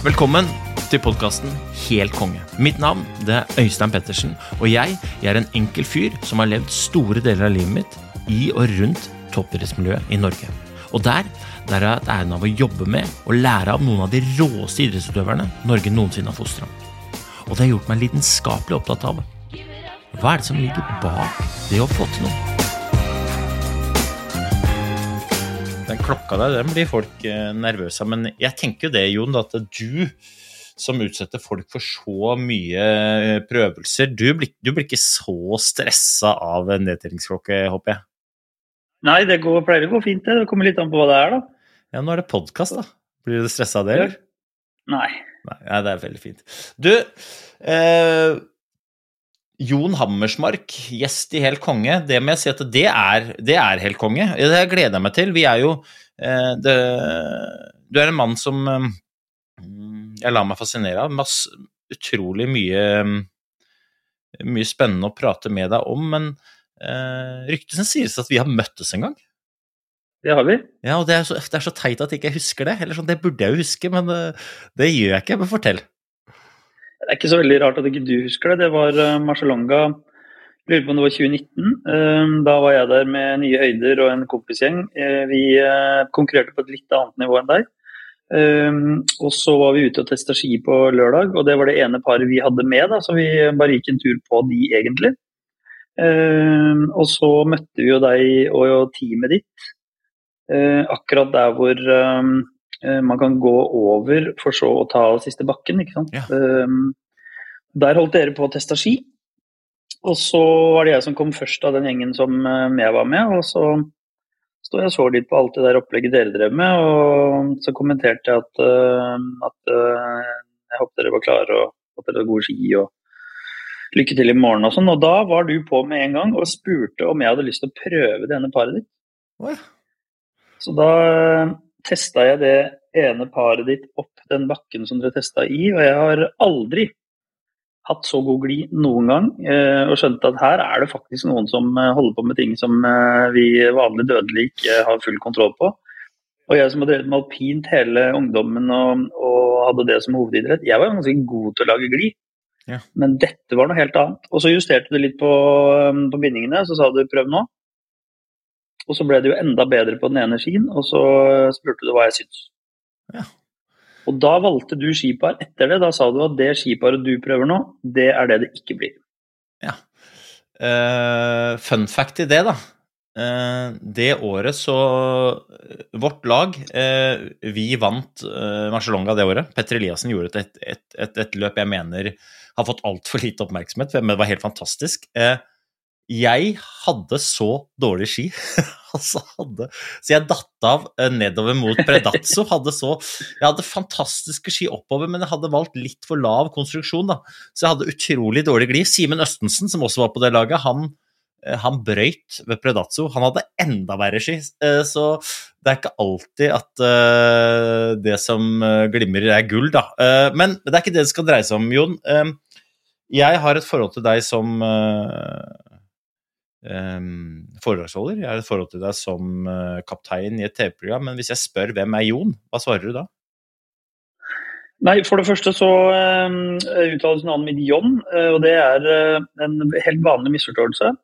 Velkommen til podkasten Helt konge. Mitt navn det er Øystein Pettersen, og jeg, jeg er en enkel fyr som har levd store deler av livet mitt i og rundt toppidrettsmiljøet i Norge. Og der, der har jeg hatt æren av å jobbe med og lære av noen av de råeste idrettsutøverne Norge noensinne har fostra. Og det har gjort meg lidenskapelig opptatt av hva er det som ligger bak det å få til noe. Den klokka der, den blir folk eh, nervøse av. Men jeg tenker jo det, Jon, at du som utsetter folk for så mye eh, prøvelser, du blir, du blir ikke så stressa av en nedtellingsklokke, håper jeg? Nei, det går, pleier å gå fint, det. Det kommer litt an på hva det er, da. Ja, nå er det podkast, da. Blir du stressa av det, eller? Nei. Nei, det er veldig fint. Du, eh, Jon Hammersmark, gjest i Helt konge. Det må jeg si at det er, det er Helt konge. Det gleder jeg meg til. Vi er jo eh, det, Du er en mann som eh, jeg lar meg fascinere av. Masse, utrolig mye, mye spennende å prate med deg om, men eh, ryktene sier at vi har møttes en gang. Det har vi. Ja, og det er så, det er så teit at jeg ikke husker det. Eller sånn, Det burde jeg jo huske, men det, det gjør jeg ikke. Men fortell. Det er ikke så veldig rart at ikke du husker det. Det var uh, Marcialonga Lurer på om det var 2019. Uh, da var jeg der med Nye Høyder og en kompisgjeng. Uh, vi konkurrerte på et litt annet nivå enn deg. Og så var vi ute og testa ski på lørdag, og det var det ene paret vi hadde med. da, Så vi bare gikk en tur på de, egentlig. Og så møtte vi jo deg og teamet ditt akkurat der hvor man kan gå over for så å ta siste bakken. ikke sant? Ja. Um, der holdt dere på å teste ski. Og så var det jeg som kom først av den gjengen som jeg var med. Og så sto jeg og så litt på alt det der opplegget dere drev med, og så kommenterte jeg at, uh, at jeg håpet dere var klare og at dere hadde gode ski. og Lykke til i morgen og sånn. Og da var du på med en gang og spurte om jeg hadde lyst til å prøve det ene paret ditt. Så da testa jeg det ene paret ditt opp den bakken som dere testa i, og jeg har aldri hatt så god glid noen gang. eh, Og skjønte at her er det faktisk noen som eh, holder på med ting som eh, vi vanlig dødelige ikke har full kontroll på. Og jeg som har drevet med alpint hele ungdommen og, og hadde det som hovedidrett, jeg var ganske god til å lage glid. Ja. Men dette var noe helt annet. Og så justerte du litt på, på bindingene, så sa du prøv nå. Og så ble det jo enda bedre på den ene skien, og så spurte du hva jeg syns. Ja. Og da valgte du skipar etter det. Da sa du at det skiparet du prøver nå, det er det det ikke blir. Ja. Uh, fun fact i det, da. Uh, det året så Vårt lag, uh, vi vant Marcialonga det året. Petter Eliassen gjorde et, et, et, et løp jeg mener har fått altfor lite oppmerksomhet, men det var helt fantastisk. Eh, jeg hadde så dårlig ski. altså hadde, så jeg datt av eh, nedover mot Predazzo. Hadde så, jeg hadde fantastiske ski oppover, men jeg hadde valgt litt for lav konstruksjon. da. Så jeg hadde utrolig dårlig glid. Simen Østensen, som også var på det laget, han, eh, han brøyt ved Predazzo. Han hadde enda verre ski. eh, Så det er ikke alltid at det som glimrer, er gull, da. Men det er ikke det det skal dreie seg om, Jon. Jeg har et forhold til deg som um, foredragsholder. Jeg har et forhold til deg som eh, kaptein i et TV-program. Men hvis jeg spør hvem er Jon, hva svarer du da? Nei, for det første så uh, uttales navnet mitt Jon, uh, og det er uh, en helt vanlig misforståelse.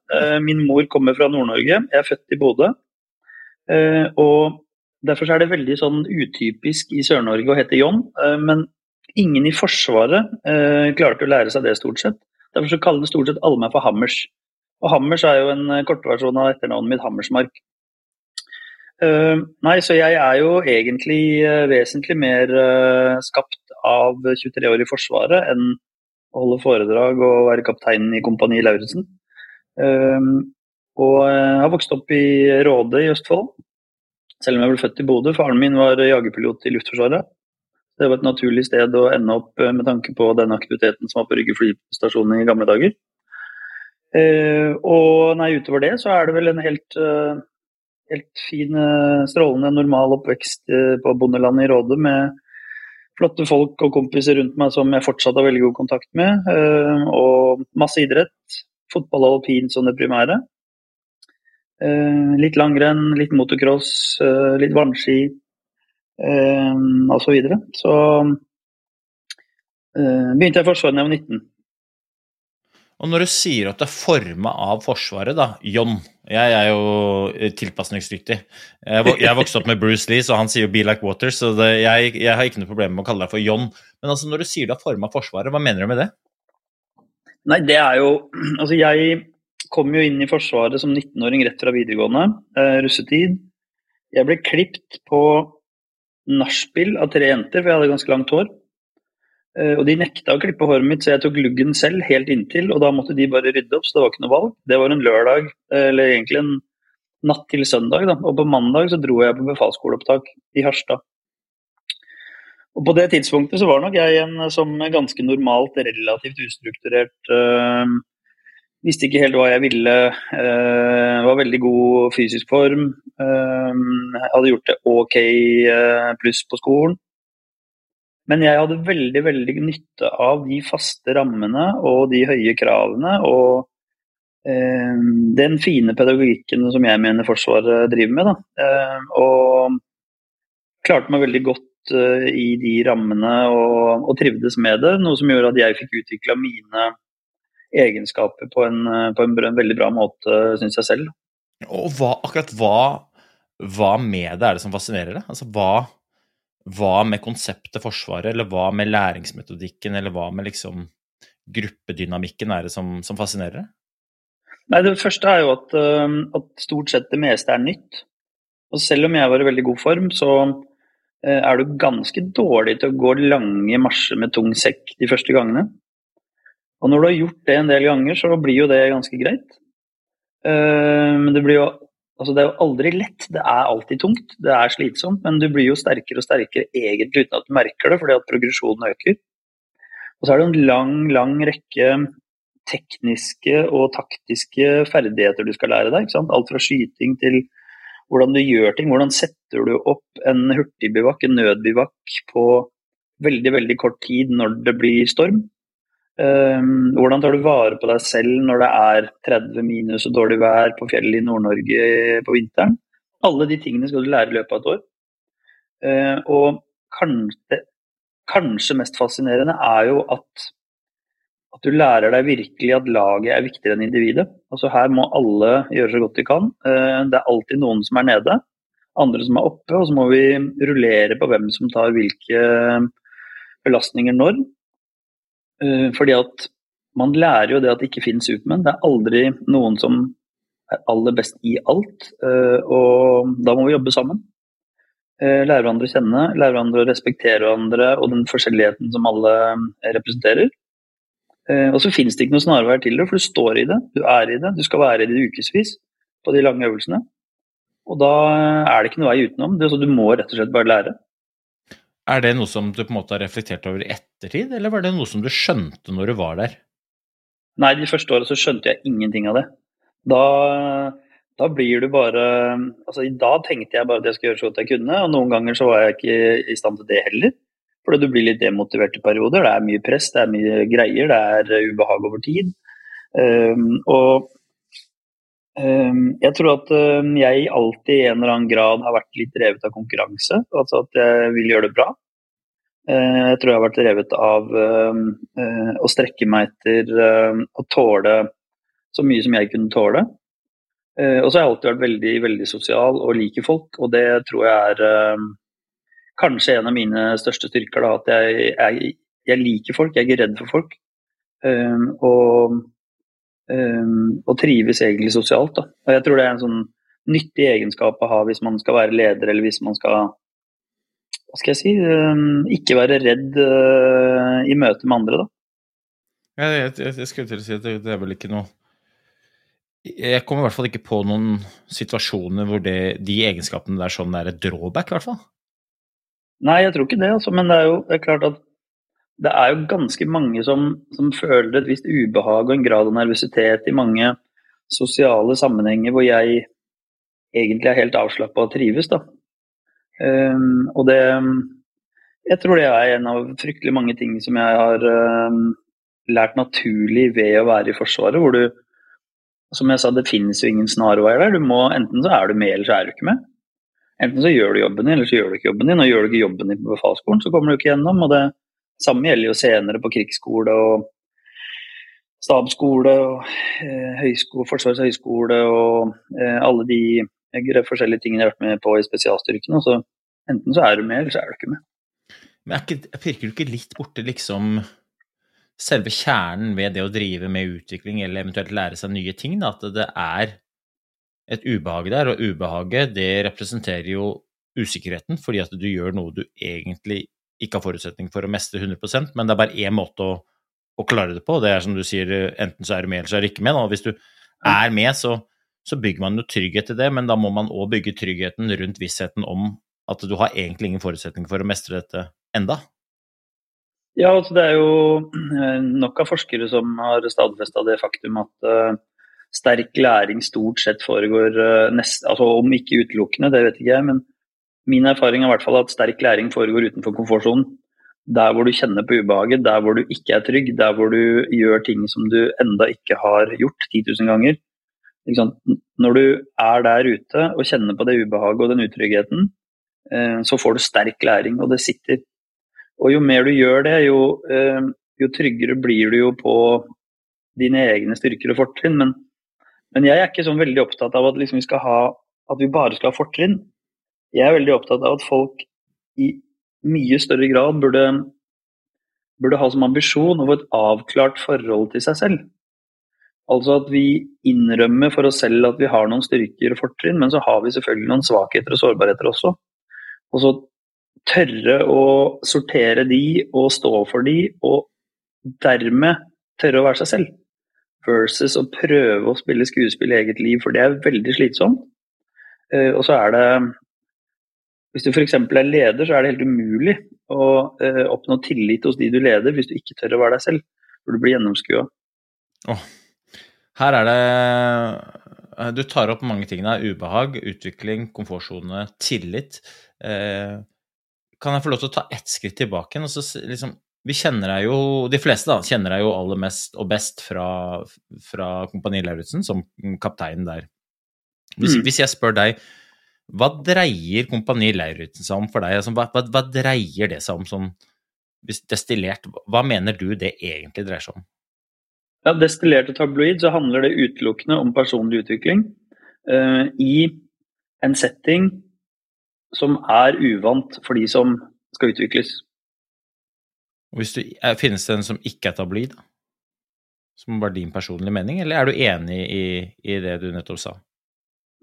Min mor kommer fra Nord-Norge, jeg er født i Bodø. Og derfor er det veldig sånn utypisk i Sør-Norge å hete John, men ingen i Forsvaret klarte å lære seg det stort sett. Derfor så kaller stort sett alle meg for Hammers. Og Hammers er jo en eh, kortversjon av etternavnet mitt, Hammersmark. Uh, nei, så jeg er jo egentlig uh, vesentlig mer uh, skapt av 23 år i Forsvaret enn å holde foredrag og være kaptein i Kompani Lauritzen. Eh, og jeg har vokst opp i Råde i Østfold. selv om jeg ble født i Bodø. Faren min var jagerpilot i Luftforsvaret. Det var et naturlig sted å ende opp med tanke på den aktiviteten som var på Rygge flystasjon i gamle dager. Eh, og nei, utover det så er det vel en helt, uh, helt fin, uh, strålende, normal oppvekst på bondelandet i Råde med flotte folk og kompiser rundt meg som jeg fortsatt har veldig god kontakt med. og masse idrett. Fotball og alpin som det primære. litt langrenn, litt motocross, litt vannski eh, osv. Så, videre. så eh, begynte jeg i Forsvaret da jeg var 19. Og når du sier at det er forma av Forsvaret, da, John Jeg er jo tilpasningsdyktig. Jeg vokste opp med Bruce Lee, så han sier jo 'be like water', så det, jeg, jeg, har ikke noe problem med å kalle deg for John. Men altså, når du sier du er forma av Forsvaret, hva mener du med det? Nei, det er jo Altså, jeg kom jo inn i Forsvaret som 19-åring rett fra videregående, eh, russetid. Jeg ble klipt på nachspiel av tre jenter, for jeg hadde ganske langt hår. Eh, og de nekta å klippe håret mitt, så jeg tok luggen selv helt inntil. Og da måtte de bare rydde opp, så det var ikke noe valg. Det var en lørdag, eh, eller egentlig en natt til søndag. Da. Og på mandag så dro jeg på befalsskoleopptak i Harstad. Og på det tidspunktet så var nok jeg en som ganske normalt, relativt ustrukturert øh, Visste ikke helt hva jeg ville. Øh, var veldig god fysisk form. Øh, hadde gjort det ok øh, pluss på skolen. Men jeg hadde veldig veldig nytte av de faste rammene og de høye kravene. Og den fine pedagogikken som jeg mener Forsvaret driver med. Da. og klarte meg veldig godt i de rammene og, og trivdes med det. Noe som gjorde at jeg fikk utvikla mine egenskaper på en, eh, på en veldig bra måte, syns jeg selv. Og hva, akkurat hva, hva, med det er det som fascinerer deg? Altså, hva, hva, med konseptet Forsvaret, eller hva med læringsmetodikken, eller hva med liksom gruppedynamikken er det som, som fascinerer? Nei, Det første er jo at, at, stort sett det meste er nytt. Og selv om jeg var i veldig god form, så eh, er du ganske dårlig til å gå lange marsjer med tung sekk de første gangene. Og når du har gjort det en del ganger, så blir jo det ganske greit. Men det blir jo Altså, det er jo aldri lett. Det er alltid tungt. Det er slitsomt. Men du blir jo sterkere og sterkere egentlig uten at du merker det, fordi at progresjonen øker. Og så er det en lang, lang rekke tekniske og taktiske ferdigheter du skal lære deg. Alt fra skyting til hvordan du gjør ting. Hvordan setter du opp en hurtigbivakk, en nødbivakk, på veldig, veldig kort tid når det blir storm. Um, hvordan tar du vare på deg selv når det er 30 minus og dårlig vær på fjellet i Nord-Norge på vinteren? Alle de tingene skal du lære i løpet av et år. Uh, og kanskje, kanskje, mest fascinerende er jo at, at, du lærer deg virkelig at laget er viktigere enn individet. Altså Her må alle gjøre så godt de kan. Uh, det er alltid noen som er nede, andre som er oppe, og så må vi rullere på hvem som tar hvilke belastninger når. Eh, fordi at man lærer jo det at det ikke finnes supermenn. Det er aldri noen som er aller best i alt. Eh, og da må vi jobbe sammen. Eh, lære hverandre å kjenne, lære hverandre å respektere hverandre og den forskjelligheten som alle representerer. Og så finnes det ikke noe snarveier til det, for du står i det, du er i det. Du skal være i det ukevis på de lange øvelsene. Og da er det ikke noe vei utenom. Det, så du må rett og slett bare lære. Er det noe som du på en måte har reflektert over i ettertid, eller var det noe som du skjønte når du var der? Nei, de første åra så skjønte jeg ingenting av det. Da, da, blir du bare Altså, da tenkte jeg bare at jeg skulle gjøre så godt jeg kunne, og noen ganger så var jeg ikke i stand til det heller. Fordi du blir litt demotivert i perioder. Det er mye press, det er mye greier, det er ubehag over tid. Um, og um, jeg tror at um, jeg alltid i en eller annen grad har vært litt drevet av konkurranse. Altså at jeg vil gjøre det bra. Eh, jeg tror jeg har vært revet av eh, eh, å strekke meg etter å tåle så mye som jeg kunne tåle. Og så har jeg alltid vært veldig, veldig sosial og liker folk, og det tror jeg er kanskje en av mine største styrker. Da, at jeg, jeg, jeg, liker folk, jeg er ikke redd for folk. Og, og trives egentlig sosialt. Da. Og jeg tror det er en sånn nyttig egenskap å ha hvis man skal være leder, eller hvis man skal hva skal jeg si, ehm, ikke være redd eh, i møte med andre, da. Jeg, jeg, jeg skulle til å si at det, det, er vel ikke noe Jeg kommer i hvert fall ikke på noen situasjoner hvor det, de egenskapene der sånn er et drawback, i hvert fall. Nei, jeg tror ikke det, altså. Men det er jo det er klart at det er jo ganske mange som, som, føler et visst ubehag og en grad av nervøsitet i mange sosiale sammenhenger hvor jeg egentlig er helt avslappa og trives. da. Um, og det Jeg tror det er en av fryktelig mange ting som jeg har um, lært naturlig ved å være i Forsvaret, hvor du som jeg sa, det finnes jo ingen snarveier der. Du må, enten så er du med, eller så er du ikke med. Enten så gjør du jobben din, eller så gjør du ikke jobben din. Og gjør du ikke jobben din på befalsskolen, så kommer du ikke gjennom. Og det samme gjelder jo senere på krigsskole og stabsskole og eh, høyskole, Forsvarets høgskole og eh, alle de forskjellige tingene jeg har vært med på i spesialstyrkene. Så enten så er du med, eller så er du ikke med. Men er ikke, pirker du ikke litt borti liksom selve kjernen ved det å drive med utvikling eller eventuelt lære seg nye ting, da, at det er et ubehag der, og ubehaget det representerer jo usikkerheten, fordi at du gjør noe du egentlig ikke har forutsetning for å mestre 100% men det er bare én måte å, å, klare det på. Det er som du sier, enten så er du med, eller så er du ikke med. Da. hvis du er med, så, så bygger man jo trygghet i det, men da må man òg bygge tryggheten rundt vissheten om at du har egentlig ingen forutsetning for å mestre dette enda. Ja, altså det er jo eh, nok av forskere som har stadfesta det faktum at uh, sterk læring stort sett foregår uh, nest, altså om ikke utelukkende, det vet ikke jeg, men min erfaring er i hvert fall at sterk læring foregår utenfor komfortsonen. Der hvor du kjenner på ubehaget, der hvor du ikke er trygg, der hvor du gjør ting som du enda ikke har gjort 10 000 ganger. Når du er der ute og kjenner på det ubehaget og den utryggheten, uh, så får du sterk læring, og det sitter og jo mer du gjør det, jo, eh, jo tryggere blir du jo på dine egne styrker og fortrinn. Men, men, jeg er ikke sånn veldig opptatt av at, liksom vi, ha, at vi bare skal ha fortrinn. Jeg er veldig opptatt av at folk i mye større grad burde, burde ha som ambisjon å få et avklart forhold til seg selv. Altså at vi innrømmer for oss selv at vi har noen styrker og fortrinn, men så har vi selvfølgelig noen svakheter og sårbarheter også. Og så tørre å sortere de og stå for de, og dermed tørre å være seg selv. Versus å prøve å spille skuespill i eget liv, for det er veldig slitsomt. Uh, og så er det Hvis du f.eks. er leder, så er det helt umulig å uh, oppnå tillit hos de du leder, hvis du ikke tør å være deg selv. For du blir gjennomskua. Oh. Her er det eh, Du tar opp mange ting. der. Ubehag, utvikling, komfortsone, tillit. Eh, kan jeg få lov til å ta ett skritt tilbake? Og så liksom, vi kjenner deg jo, De fleste da, kjenner deg jo aller mest og best fra, fra Kompani Lauritzen, som kaptein der. Hvis, mm. hvis, jeg spør deg, hva dreier Kompani Lauritzen seg om for deg? Altså, hva, hva, hva, dreier det seg om sånn destillert? Hva mener du det egentlig dreier seg om? Ja, Destillert og tabloid så handler det utelukkende om personlig utvikling. Uh, I en setting som er uvant for de som skal utvikles. Hvis du, Finnes det en som ikke er tabloid? Som var din personlige mening, eller er du enig i, i, det du nettopp sa?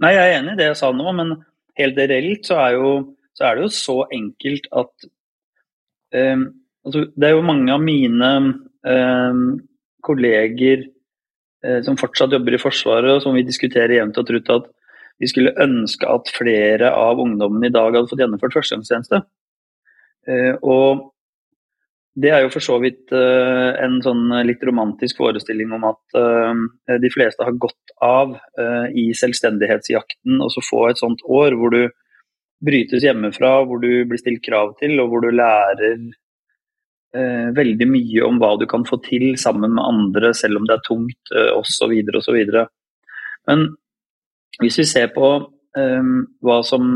Nei, jeg er enig i det jeg sa nå, men helt reelt så er, jo, så er det jo så enkelt at um, altså, Det er jo mange av mine um, kolleger eh, som fortsatt jobber i Forsvaret, og som vi diskuterer jevnt og trutt at vi skulle ønske at flere av ungdommene i dag hadde fått gjennomført førstegangstjeneste. Eh, og det er jo for så vidt eh, en sånn litt romantisk forestilling om at uh, de fleste har gått av uh, i selvstendighetsjakten og så få et sånt år hvor du brytes hjemmefra, hvor du blir stilt krav til, og hvor du lærer veldig mye om hva du kan få til sammen med andre, selv om det er tungt, eh, osv. osv. Men hvis vi ser på eh, hva som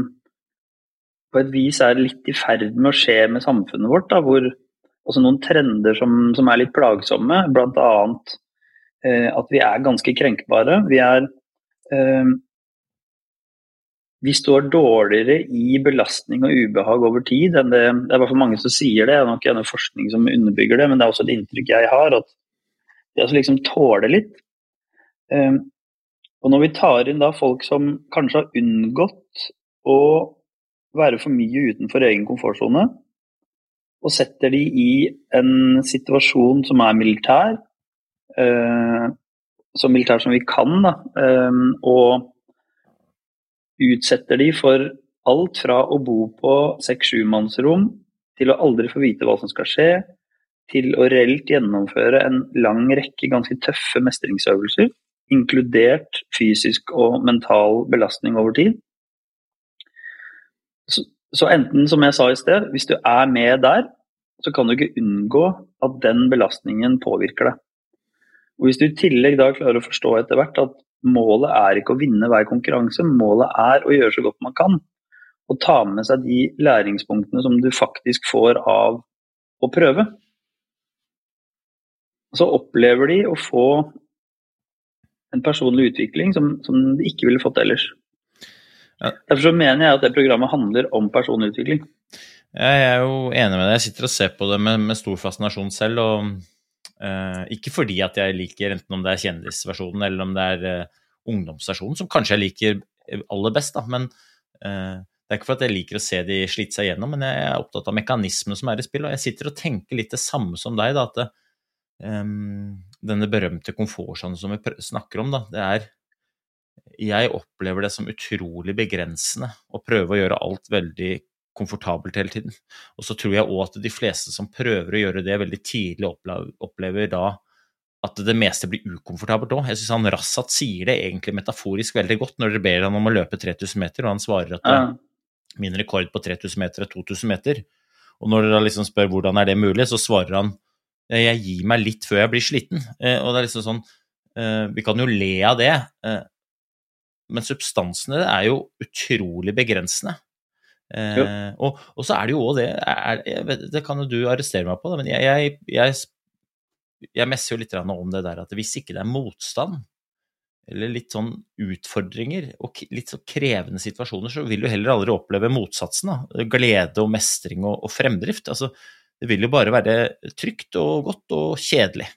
på et vis er litt i ferd med å skje med samfunnet vårt, da, hvor også noen trender som, som er litt plagsomme, bl.a. Eh, at vi er ganske krenkbare. Vi er uh, vi står dårligere i belastning og ubehag over tid enn det Det er i hvert fall mange som sier det, det er nok gjerne forskning som underbygger det, men det er også et inntrykk jeg har. At det altså liksom tåler litt. Um, og når vi tar inn da folk som kanskje har unngått å være for mye utenfor egen komfortsone, og setter de i en situasjon som er militær, eh, så militær som vi kan, da, og utsetter de for alt fra å bo på seks-sjumannsrom til å aldri få vite hva som skal skje, til å reelt gjennomføre en lang rekke ganske tøffe mestringsøvelser, inkludert fysisk og mental belastning over tid. Så, så enten, som jeg sa i sted, hvis du er med der, så kan du ikke unngå at den belastningen påvirker deg. Og Hvis du i tillegg da klarer å forstå etter hvert at målet er ikke å vinne hver konkurranse, målet er å gjøre så godt man kan. Og ta med seg de læringspunktene som du faktisk får av å prøve. Så opplever de å få en personlig utvikling som, som de ikke ville fått ellers. Ja. Derfor så mener jeg at det programmet handler om personlig utvikling. Jeg er jo enig med deg. Jeg sitter og ser på det med, med stor fascinasjon selv. og Ikke fordi at jeg liker enten om det er kjendisversjonen eller om det er uh, ungdomsversjonen, som kanskje jeg liker aller best, da. Men det er ikke for at jeg liker å se de slite seg gjennom, men jeg er opptatt av mekanismene som er i spill. Og jeg sitter og tenker litt det samme som deg, da, at um, denne berømte komfortsonen som vi snakker om, da, det er Jeg opplever det som utrolig begrensende å prøve å gjøre alt veldig komfortabelt hele tiden. Og så tror jeg òg at de fleste som prøver å gjøre det veldig tidlig, opplever, da at det meste blir ukomfortabelt òg. Jeg syns han Rassat sier det egentlig metaforisk veldig godt når dere ber han om å løpe 3000 meter, og han svarer at ja. min rekord på 3000 meter er 2000 meter. Og når dere liksom spør hvordan er det mulig, så svarer han jeg gir meg litt før jeg blir sliten. Eh, og det er liksom sånn eh, Vi kan jo le av det, eh, men substansene er jo utrolig begrensende. Eh, og, og, så er det jo òg det er, vet, Det kan jo du arrestere meg på, men jeg, jeg, jeg, jeg messer jo litt om det der at hvis ikke det er motstand, eller litt sånn utfordringer og litt så krevende situasjoner, så vil du heller aldri oppleve motsatsen. da, Glede og mestring og, og fremdrift. altså Det vil jo bare være trygt og godt og kjedelig.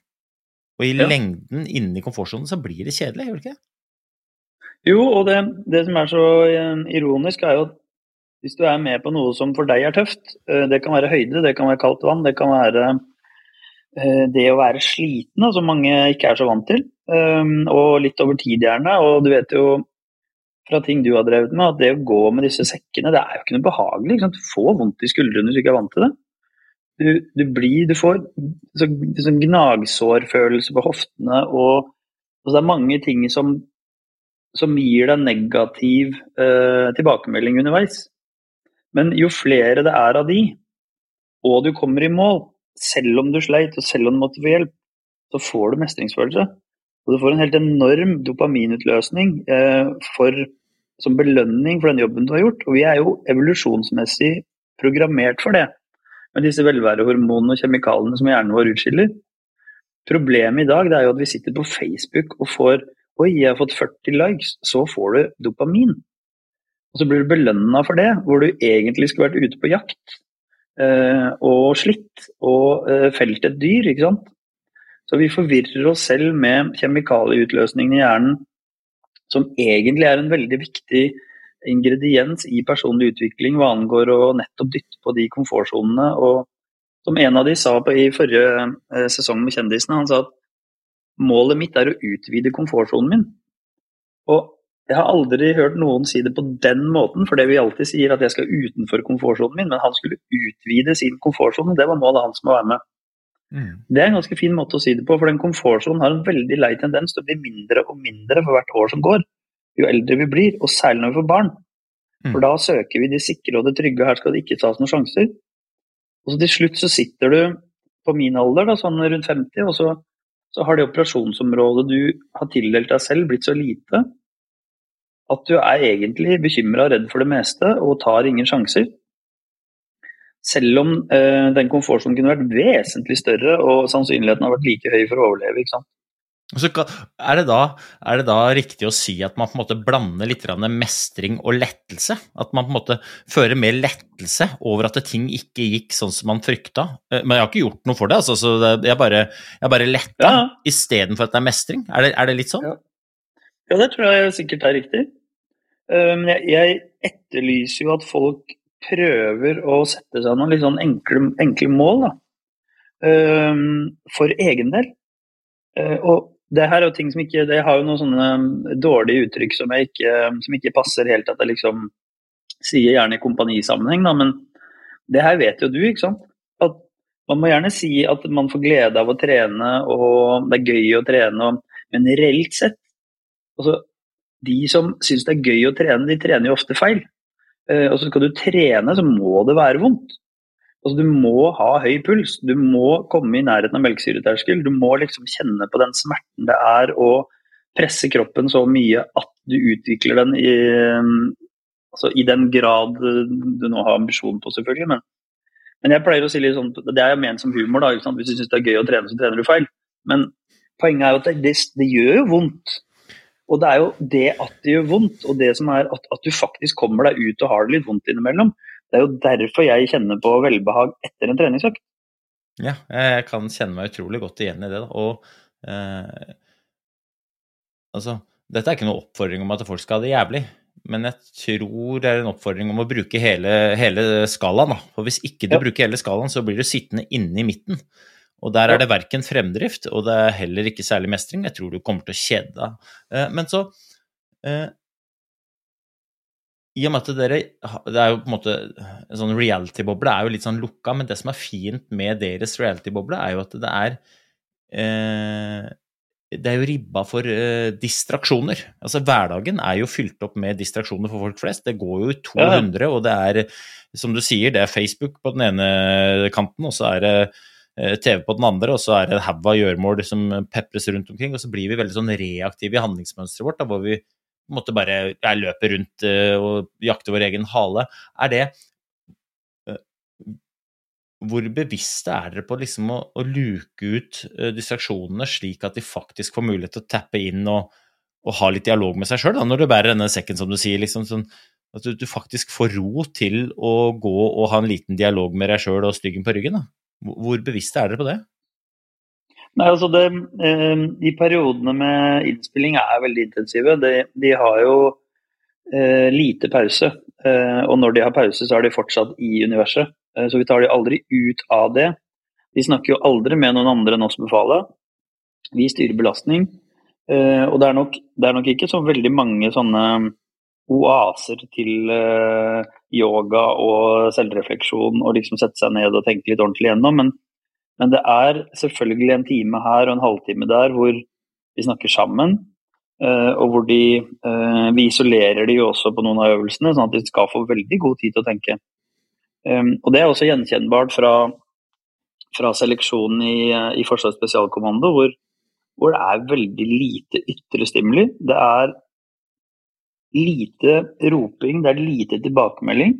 Og i ja. lengden inni komfortsonen så blir det kjedelig, gjør det ikke? Jo, og det, det som er så eh, ironisk, er jo at hvis du er med på noe som for deg er tøft, eh, det kan være høyde, det kan være kaldt vann, det kan være eh, det å være sliten, som mange ikke er så vant til. Eh, og litt over tid gjerne. Og du vet jo fra ting du har drevet med, at det å gå med disse sekkene, det er jo ikke noe behagelig. Ikke du får vondt i skuldrene hvis du ikke er vant til det. Du, du, blir, du får så, gnagsårfølelse på hoftene, og, og det er mange ting som, som gir deg negativ eh, tilbakemelding underveis. Men jo flere det er av de, og du kommer i mål, selv om du sleit og selv om du måtte få hjelp, så får du mestringsfølelse. Og du får en helt enorm dopaminutløsning eh, for, som belønning for den jobben du har gjort. Og vi er jo evolusjonsmessig programmert for det, med disse velværehormonene og kjemikaliene som hjernen vår utskiller. Problemet i dag er jo at vi sitter på Facebook og får Oi, jeg har fått 40 likes. Så får du dopamin. Og så blir du belønna for det, hvor du egentlig skulle vært ute på jakt eh, og slitt og eh, felt et dyr. ikke sant? Så vi forvirrer oss selv med kjemikalieutløsningen i hjernen, som egentlig er en veldig viktig ingrediens i personlig utvikling hva angår å nettopp dytte på de komfortsonene. Og som en av de sa på, i forrige eh, sesong med Kjendisene, han sa at målet mitt er å utvide komfortsonen min. Og jeg har aldri hørt noen si det på den måten, for det vi alltid sier at jeg skal utenfor komfortsonen min, men han skulle utvide sin komfortsone, det var målet hans med å være med. Mm. Det er en ganske fin måte å si det på, for den komfortsonen har en veldig lei tendens til å bli mindre og mindre for hvert år som går, jo eldre vi blir, og særlig når vi får barn. Mm. For da søker vi det sikre og det trygge, og her skal det ikke tas noen sjanser. Og så til slutt så sitter du på min alder, da, sånn rundt 50, og så, så har det operasjonsområdet du har tildelt deg selv, blitt så lite at du er egentlig bekymra og redd for det meste og tar ingen sjanser. Selv om eh, den komfortsonen kunne vært vesentlig større og sannsynligheten har vært like høy for å overleve. ikke sant? Så er det, da, er det, da, riktig å si at man på en måte blander litt mestring og lettelse? At man på en måte fører mer lettelse over at ting ikke gikk sånn som man frykta? Eh, men jeg har ikke gjort noe for det, altså, så jeg bare, jeg bare letta ja. istedenfor at det er mestring? Er det, er det litt sånn? Ja. ja. det tror jeg sikkert er riktig. Men jeg, jeg, etterlyser jo at folk prøver å sette seg noen litt sånn enkle, enkle mål da. for egen del. Og det her er jo ting som ikke Jeg har jo noen sånne dårlige uttrykk som, ikke, som ikke passer helt at jeg liksom sier gjerne i kompanisammenheng, da, men det her vet jo du, ikke sant? At man må gjerne si at man får glede av å trene, og det er gøy å trene, men reelt sett altså, De som syns det er gøy å trene, de trener jo ofte feil. Eh, og så skal du trene, så må det være vondt. Altså, du må ha høy puls. Du må komme i nærheten av melkesyreterskel. Du må liksom kjenne på den smerten det er å presse kroppen så mye at du utvikler den i, altså, i den grad du nå har ambisjon på, selvfølgelig. Men, men, jeg pleier å si litt sånn, det er jo ment som humor. da, Hvis du syns det er gøy å trene, så trener du feil. Men poenget er jo at det, det, gjør jo vondt. Og det er jo det at det gjør vondt, og det som er at, at du faktisk kommer deg ut og har det litt vondt innimellom, det er jo derfor jeg kjenner på velbehag etter en treningsøkt. Ja, jeg kan kjenne meg utrolig godt igjen i det. Og eh, altså Dette er ikke noen oppfordring om at folk skal ha det jævlig, men jeg tror det er en oppfordring om å bruke hele, hele skalaen. Da. For hvis ikke du ja. bruker hele skalaen, så blir du sittende inne i midten. Og der er det verken fremdrift, og det er heller ikke særlig mestring. Jeg tror du kommer til å kjede deg. Eh, men så eh, i og med at dere Det er jo på en måte En sånn reality-boble er jo litt sånn lukka, men det som er fint med deres reality-boble, er jo at det er eh, Det er jo ribba for eh, distraksjoner. Altså hverdagen er jo fylt opp med distraksjoner for folk flest. Det går jo i 200, ja. og det er, som du sier, det er Facebook på den ene kanten, og så er det eh, TV på den andre, og så er det en haug av gjøremål som pepres rundt omkring. Og så blir vi veldig sånn reaktive i handlingsmønsteret vårt, da, hvor vi måtte bare jeg løper rundt uh, og jakter vår egen hale. Er det uh, Hvor bevisste er dere på liksom å, å luke ut distraksjonene, slik at de faktisk får mulighet til å tappe inn og, og ha litt dialog med seg sjøl, når du bærer denne sekken, som du sier? liksom sånn, At du, du, faktisk får ro til å gå og ha en liten dialog med deg sjøl og styggen på ryggen? Da. Hvor bevisste er dere på det? Nei, altså det, eh, De periodene med innspilling er veldig intensive. De, de har jo eh, lite pause. Eh, og når de har pause, så er de fortsatt i universet. Eh, så vi tar de aldri ut av det. De snakker jo aldri med noen andre enn oss befalet. Vi styrer belastning. Eh, og det er, nok, det er, nok, ikke så veldig mange sånne oaser til eh, yoga og selvrefleksjon og liksom sette seg ned og tenke litt ordentlig gjennom. men men det er selvfølgelig en time her og en halvtime der hvor vi snakker sammen. Eh, og hvor de eh, Vi isolerer de jo også på noen av øvelsene, sånn at de skal få veldig god tid til å tenke. Og det er også gjenkjennbart fra, fra seleksjonen i, i Forsvarets spesialkommando, hvor, hvor, det er veldig lite ytre stimuli. Det er lite roping, det er lite tilbakemelding.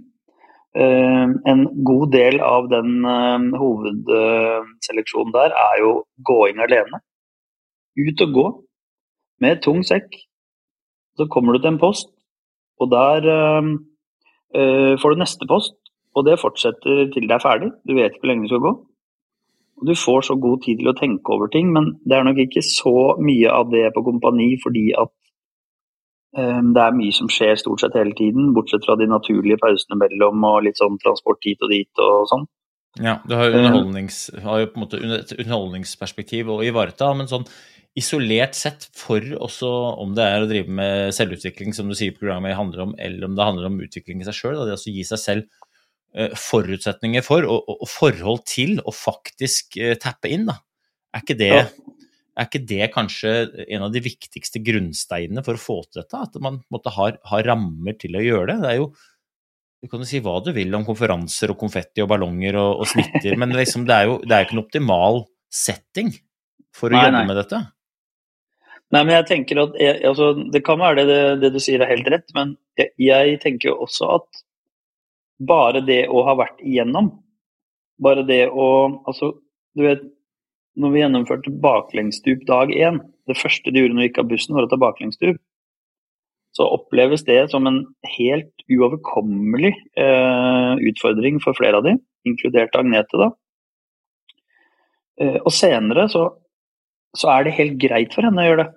Eh, en god del av den eh, hovedseleksjonen der er jo gåing alene. Ut og gå med tung sekk. Så kommer du til en post, og der uh, får du neste post. Og det fortsetter til det er ferdig. Du vet ikke hvor lenge det skal gå. Og du får så god tid til å tenke over ting, men det er nok ikke så mye av det på kompani fordi at Ehm, det er mye som skjer stort sett hele tiden, bortsett fra de naturlige pausene mellom og litt sånn transport hit og dit og sånn. Ja, du har ehm. underholdnings, har jo på en måte et underholdningsperspektiv å ivareta, men sånn isolert sett, for også om det er å drive med selvutvikling, som du sier programmet handler om, eller om det handler om utvikling i seg sjøl, det å gi seg selv uh, forutsetninger for og, og, forhold til å faktisk uh, tappe inn, da. Er ikke det ja. Er ikke det kanskje en av de viktigste grunnsteinene for å få til dette? At man måtte ha, ha rammer til å gjøre det? Det er jo Du kan jo si hva du vil om konferanser og konfetti og ballonger og, og snitter, men liksom, det er jo det er ikke en optimal setting for å nei, jobbe nei. med dette. Nei, men jeg tenker at jeg, altså, Det kan være det, det, det, du sier er helt rett, men jeg, jeg tenker jo også at bare det å ha vært igjennom, bare det å Altså, du vet når vi gjennomførte baklengsstup dag én, det første de gjorde når de gikk av bussen, var å ta baklengsstup, så oppleves det som en helt uoverkommelig eh, utfordring for flere av de, inkludert Agnete. da. Eh, og senere så, så, er det helt greit for henne å gjøre det.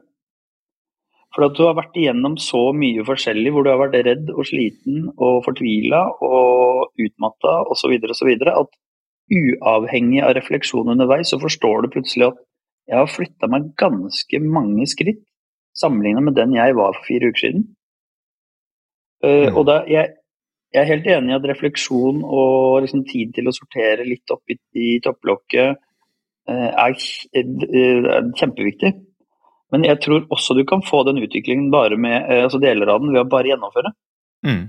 For at du har vært igjennom så mye forskjellig hvor du har vært redd og sliten og fortvila og utmatta osv. at uavhengig av refleksjon underveis, så forstår du plutselig at jeg har flytta meg ganske mange skritt sammenlignet med den jeg var for fire uker siden. Uh, Mm. Og da, jeg, jeg er helt enig i at refleksjon og liksom tid til å sortere litt opp i, i topplokket uh, er, eh, er kjempeviktig. Men jeg tror også du kan få den utviklingen bare med altså deler av den ved å bare gjennomføre. Mm.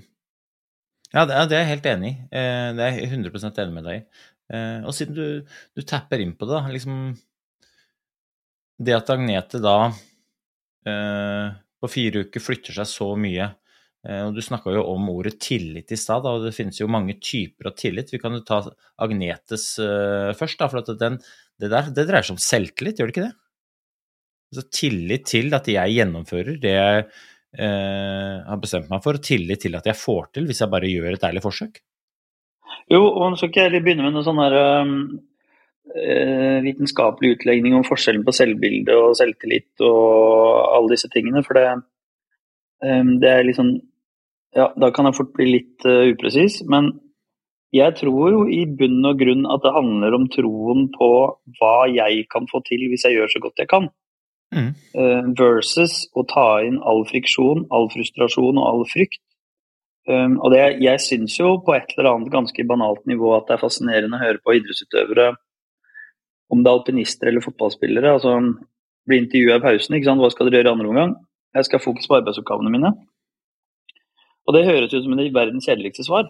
Ja, det er, jeg helt enig i. Eh, Det er jeg 100% enig med deg i. Eh, Og siden du, du tapper inn på det, liksom Det at Agnete da eh, på fire uker flytter seg så mye eh, og Du snakka jo om ordet tillit i stad, og det finnes jo mange typer av tillit. Vi kan jo ta Agnetes først, da, for den, det der det dreier seg om selvtillit, gjør det ikke det? Altså tillit til at jeg gjennomfører det jeg eh, har bestemt meg for, og tillit til at jeg får til hvis jeg bare gjør et ærlig forsøk. Jo, og nå skal ikke jeg begynne med noe sånn her eh, vitenskapelig utlegning om forskjellen på selvbilde og selvtillit og alle disse tingene, for det, um, det er liksom Ja, da kan jeg fort bli litt uh, upresis, men jeg tror jo i bunn og grunn at det handler om troen på hva jeg kan få til hvis jeg gjør så godt jeg kan. Mm. eh, versus å ta inn all friksjon, all frustrasjon og all frykt. Um, og det, jeg syns jo på et eller annet ganske banalt nivå at det er fascinerende å høre på idrettsutøvere, om det er alpinister eller fotballspillere. altså Bli intervjua i pausen. ikke sant? Hva skal dere gjøre i andre omgang? Jeg skal ha fokus på arbeidsoppgavene mine. Og det høres ut som det verdens kjedeligste svar,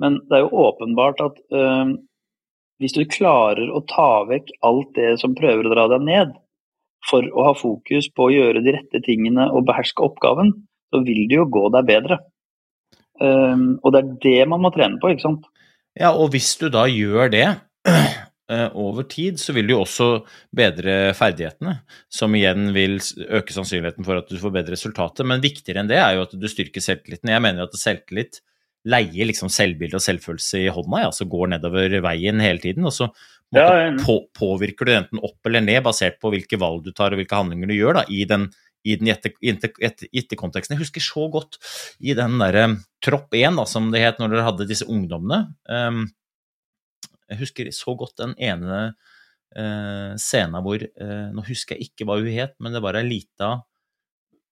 men det er jo åpenbart at um, hvis du klarer å ta vekk alt det som prøver å dra deg ned, for å ha fokus på å gjøre de rette tingene og beherske oppgaven, så vil det jo gå deg bedre. Um, og det er det man må trene på, ikke sant. Ja, og hvis du da gjør det eh, over tid, så vil du jo også bedre ferdighetene, som igjen vil øke sannsynligheten for at du får bedre resultater. Men viktigere enn det er jo at du styrker selvtilliten. Jeg mener at selvtillit leier liksom selvbilde og selvfølelse i hånda, ja, så går nedover veien hele tiden. Og så Ja, enig. på, påvirker du enten opp eller ned, basert på hvilke valg du tar og hvilke handlinger du gjør da, i den i den gjette- gjette- gjette- Jeg husker så godt i den derre Tropp 1, da, som det het når dere hadde disse ungdommene. Um, jeg husker så godt den ene uh, scenen hvor uh, Nå husker jeg ikke hva hun het, men det var ei lita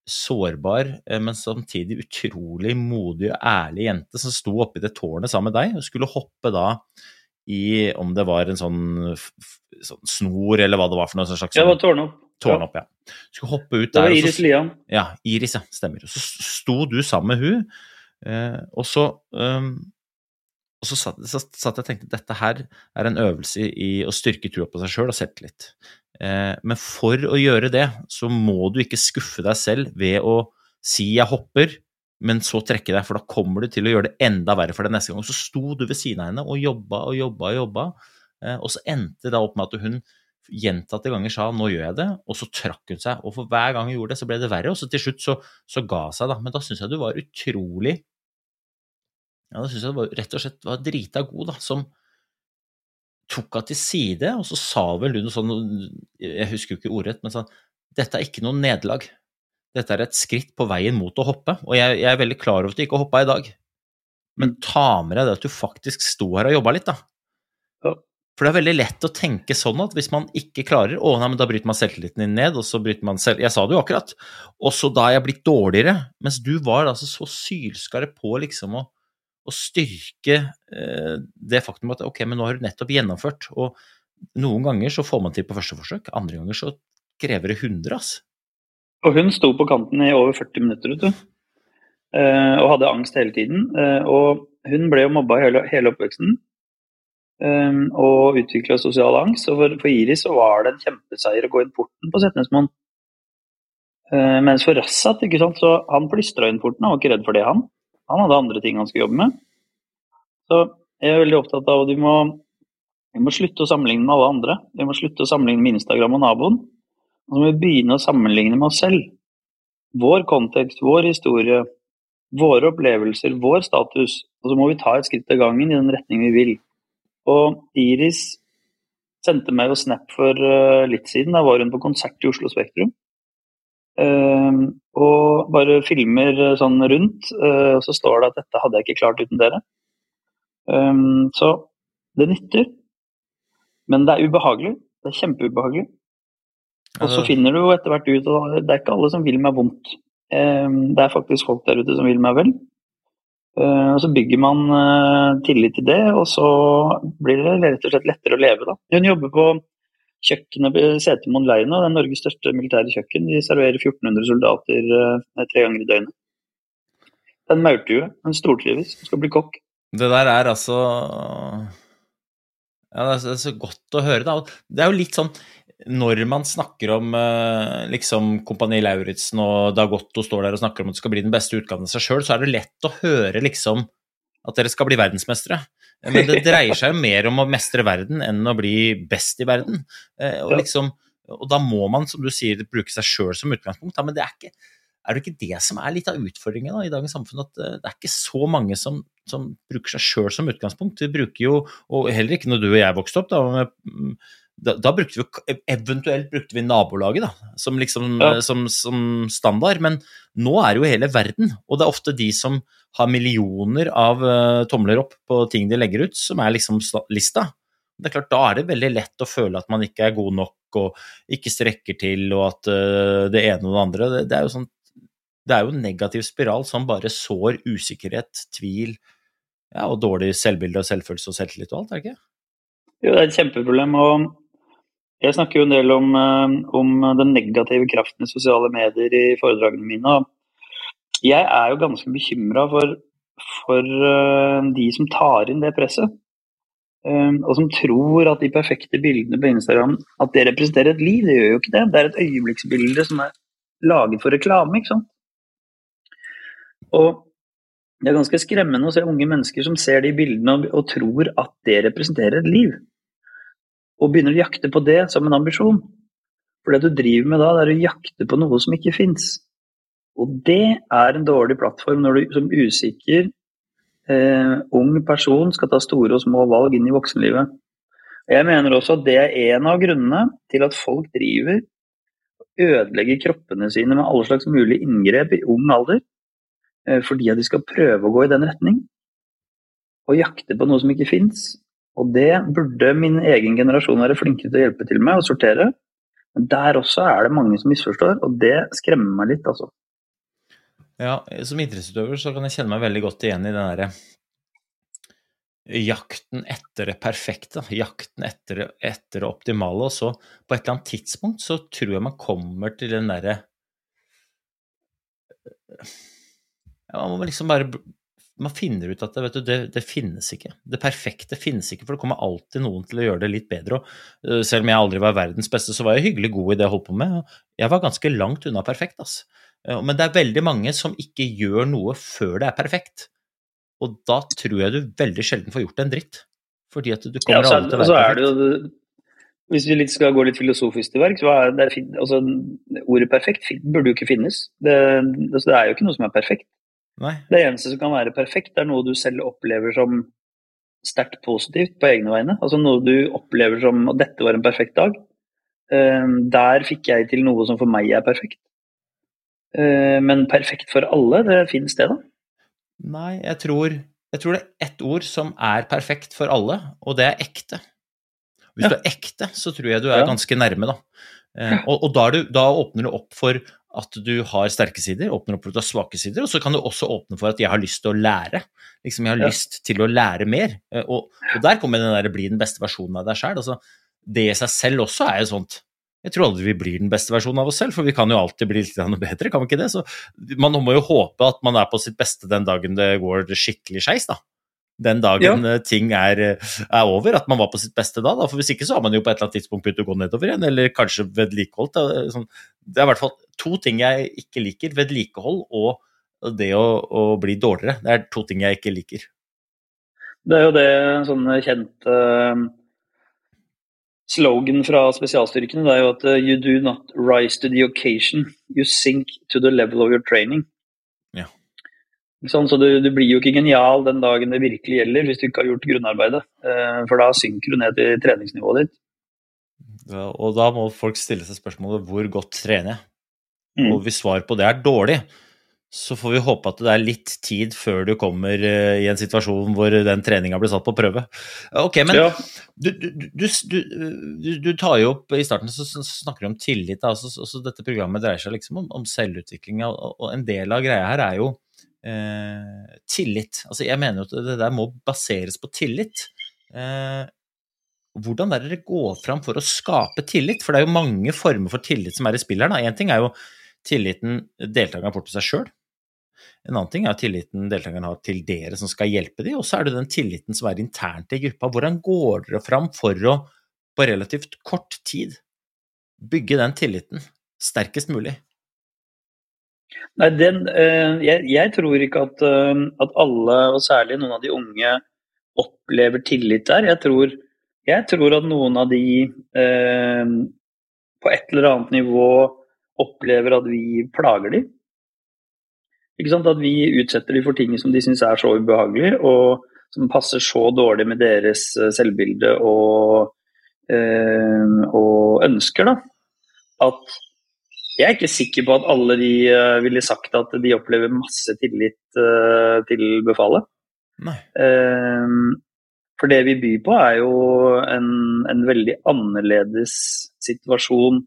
sårbar, uh, men samtidig utrolig modig og ærlig jente som sto oppi det tårnet sammen med deg og skulle hoppe da i om det var en sånn, sånn snor eller hva det var for noe sånn slags det var tårnet opp. Tårn opp, ja. Skulle hoppe ut der. Det var Iris Lian. ja, Iris, ja. Stemmer. Så sto du sammen med hun, eh, og så um, og så satt, så satt jeg og tenkte dette her er en øvelse i å styrke trua på seg sjøl og selvtillit. Eh, men for å gjøre det, så må du ikke skuffe deg selv ved å si 'jeg hopper', men så trekke deg, for da kommer du til å gjøre det enda verre for deg neste gang. Så sto du ved siden av henne og jobba og jobba og jobba, eh, og så endte det opp med at hun gjentatte ganger sa 'nå gjør jeg det', og så trakk hun seg. Og for hver gang hun gjorde det, så ble det verre, og så til slutt så, så ga seg, da. Men da syns jeg du var utrolig Ja, da syns jeg du var, rett og slett var drita god, da, som tok henne til side, og så sa vel du noe sånn Jeg husker jo ikke ordrett, men sånn Dette er ikke noe nederlag. Dette er et skritt på veien mot å hoppe, og jeg, jeg er veldig klar over at du ikke hoppa i dag. Men ta med deg det at du faktisk sto her og jobba litt, da. Ja. For det er veldig lett å tenke sånn at hvis man ikke klarer Å, nei, men da bryter man selvtilliten din ned, og så bryter man selv Jeg sa det jo akkurat. Og så da er jeg blitt dårligere. Mens du var altså så sylskarp på liksom å, å styrke eh, det faktum at ok, men nå har du nettopp gjennomført. Og noen ganger så får man til på første forsøk, andre ganger så krever det 100, ass. Og hun sto på kanten i over 40 minutter, vet du. Eh, og hadde angst hele tiden. Eh, og hun ble jo mobba hele, hele oppveksten. Eh, og utvikla sosial angst. Og for, for Iris så var det en kjempeseier å gå inn porten på Setnesmoen. Uh, mens for Rassat, ikke sant, så han plystra inn porten, han var ikke redd for det, han. Han hadde andre ting han skulle jobbe med. Så jeg er veldig opptatt av at vi må, vi må slutte å sammenligne med alle andre. Vi må slutte å sammenligne med Instagram og naboen. Og så må vi begynne å sammenligne med oss selv. Vår kontekst, vår historie, våre opplevelser, vår status. Og så må vi ta et skritt av gangen i den retning vi vil. Og Iris sendte meg jo snap for eh, litt siden. Da var hun på konsert i Oslo Spektrum. Eh, og bare filmer eh, sånn rundt, eh, og så står det at dette hadde jeg ikke klart uten dere. Eh, så det nytter. Men det er ubehagelig. Det er kjempeubehagelig. Og så finner du jo etter hvert ut at det er ikke alle som vil meg vondt. Eh, det er faktisk folk der ute som vil meg vel. Eh, og så bygger man eh, tillit til det, og så blir det rett og slett lettere å leve, da. Hun jobber på kjøkkenet ved Setermoen leir nå, det er Norges største militære kjøkken. De serverer 1400 soldater tre ganger i døgnet. Det er en maurtue. Hun stortrives, skal bli kokk. Det der er altså Ja, det er så godt å høre, da. Det er jo litt sånn når man snakker om eh, liksom Kompani Lauritzen og Dag Otto står der og snakker om at det skal bli den beste utgaven av seg sjøl, så er det lett å høre liksom at dere skal bli verdensmestere. Men det dreier seg jo mer om å mestre verden enn å bli best i verden. Eh, og, liksom, og da må man, som du sier, bruke seg sjøl som utgangspunkt. men det er, ikke, er det ikke det som er litt av utfordringen da, i dagens samfunn? At eh, det er ikke så mange som, som bruker seg sjøl som utgangspunkt. Vi bruker jo, og heller ikke når du og jeg vokste opp, da, med da, da, brukte vi eventuelt brukte vi nabolaget da, som, liksom, ja. som, som, standard, men nå er det jo hele verden, og det er ofte de som har millioner av uh, tomler opp på ting de legger ut, som er liksom lista. Det er klart, Da er det veldig lett å føle at man ikke er god nok og ikke strekker til, og at uh, det ene og det andre det, det, er jo sånn, det er jo en negativ spiral som bare sår usikkerhet, tvil ja, og dårlig selvbilde og selvfølelse og selvtillit og alt, er det ikke? Jo, det er et kjempeproblem. og jeg snakker jo en del om, eh, om, den negative kraften i sosiale medier i foredragene mine. Jeg er jo ganske bekymra for, for, eh, de som tar inn det presset. Eh, og som tror at de perfekte bildene på Instagram at det representerer et liv. Det gjør jo ikke det. Det er et øyeblikksbilde som er laget for reklame. ikke sant? Og det er ganske skremmende å se unge mennesker som ser de bildene og, og tror at det representerer et liv og begynner å jakte på det som en ambisjon. For det du driver med da, det er å jakte på noe som ikke fins. Og det er en dårlig plattform når du som usikker eh, ung person skal ta store og små valg inn i voksenlivet. Jeg mener også at det er en av grunnene til at folk driver og ødelegger kroppene sine med alle slags mulige inngrep i ung alder. Eh, fordi at de skal prøve å gå i den retning. Og jakte på noe som ikke fins. Og det burde min egen generasjon være flinkere til å hjelpe til med, å sortere. Men der også er det mange som misforstår, og det skremmer meg litt, altså. Ja, som idrettsutøver så kan jeg kjenne meg veldig godt igjen i den derre jakten etter det perfekte, jakten etter, etter det optimale. Og så på et eller annet tidspunkt så tror jeg man kommer til den derre ja, Man må liksom bare man finner ut at du, det, det, finnes ikke. Det perfekte finnes ikke, for det kommer alltid noen til å gjøre det litt bedre. Og, uh, selv om jeg aldri var verdens beste, så var jeg hyggelig god i det jeg holdt på med. Jeg var ganske langt unna perfekt, altså. Uh, men det er veldig mange som ikke gjør noe før det er perfekt. Og da tror jeg du veldig sjelden får gjort en dritt. Fordi at du kommer ja, aldri til å være perfekt. Hvis vi skal gå litt filosofisk til verk, så er det, altså, ordet perfekt burde jo ikke finnes. Det, altså, det er jo ikke noe som er perfekt. Nei. Det eneste som kan være perfekt, er noe du selv opplever som sterkt positivt på egne vegne. Altså noe du opplever som at dette var en perfekt dag. Uh, der fikk jeg til noe som for meg er perfekt. Uh, men perfekt for alle, det finnes det, da? Nei, jeg tror, jeg tror det er ett ord som er perfekt for alle, og det er ekte. Hvis ja. du er ekte, så tror jeg du er ja. ganske nærme, da. Uh, og, og da, du, da, åpner du opp for at du har sterke sider, åpner opp for at du har svake sider, og så kan du også åpne for at jeg har lyst til å lære. Liksom, jeg har ja. lyst til å lære mer. Eh, og, og der kommer den der 'bli den beste versjonen av deg sjøl. Altså, det i seg selv også er jo sånt. Jeg tror aldri vi blir den beste versjonen av oss selv, for vi kan jo alltid bli litt bedre, kan vi ikke det? Så man må jo håpe at man er på sitt beste den dagen det går skikkelig skeis, da den dagen ja. Eh, ting er, er, over, at man var på sitt beste da, da. For hvis ikke så har man jo på et eller annet tidspunkt begynt å gå nedover igjen, eller kanskje vedlikeholdt. Sånn. Det er i hvert fall to ting jeg ikke liker. Vedlikehold og det å, å, bli dårligere. Det er to ting jeg ikke liker. Det er jo det sånne kjente uh, slogan fra spesialstyrkene. Det er jo at uh, you do not rise to the occasion, you sink to the level of your training. Sånn, så du, du, blir jo ikke genial den dagen det virkelig gjelder, hvis du ikke har gjort grunnarbeidet. Eh, for da synker du ned til treningsnivået ditt. Ja, og da må folk stille seg spørsmålet hvor godt trener jeg? Mm. Og hvis svaret på det er dårlig, Så får vi håpe at det er litt tid før du kommer eh, i en situasjon hvor den treninga blir satt på prøve. Ok, men Ja. du, du, du, du, du tar jo opp I starten så snakker du om tillit. Altså, så dette programmet dreier seg liksom om, om selvutvikling. Og, og en del av greia her er jo eh, tillit. Altså, jeg mener jo at det der må baseres på tillit. Eh, hvordan er det dere går fram for å skape tillit? For det er jo mange former for tillit som er i spill her. Én ting er jo tilliten deltakeren får til seg sjøl. En annen ting er tilliten deltakeren har til dere som skal hjelpe dem, og så er det den tilliten som er internt i gruppa. Hvordan går dere fram for å på relativt kort tid bygge den tilliten sterkest mulig? Nei, den, eh, jeg, jeg tror ikke at, eh, at alle, og særlig noen av de unge, opplever tillit der. Jeg tror, jeg tror at noen av de eh, på et eller annet nivå opplever at vi plager dem. Ikke sant? At vi utsetter dem for ting som de syns er så ubehagelig, og som passer så dårlig med deres eh, selvbilde og, eh, og ønsker. da. At jeg er ikke sikker på at alle de uh, ville sagt at de opplever masse tillit uh, til befalet. Uh, for det vi byr på, er jo en, en, veldig annerledes situasjon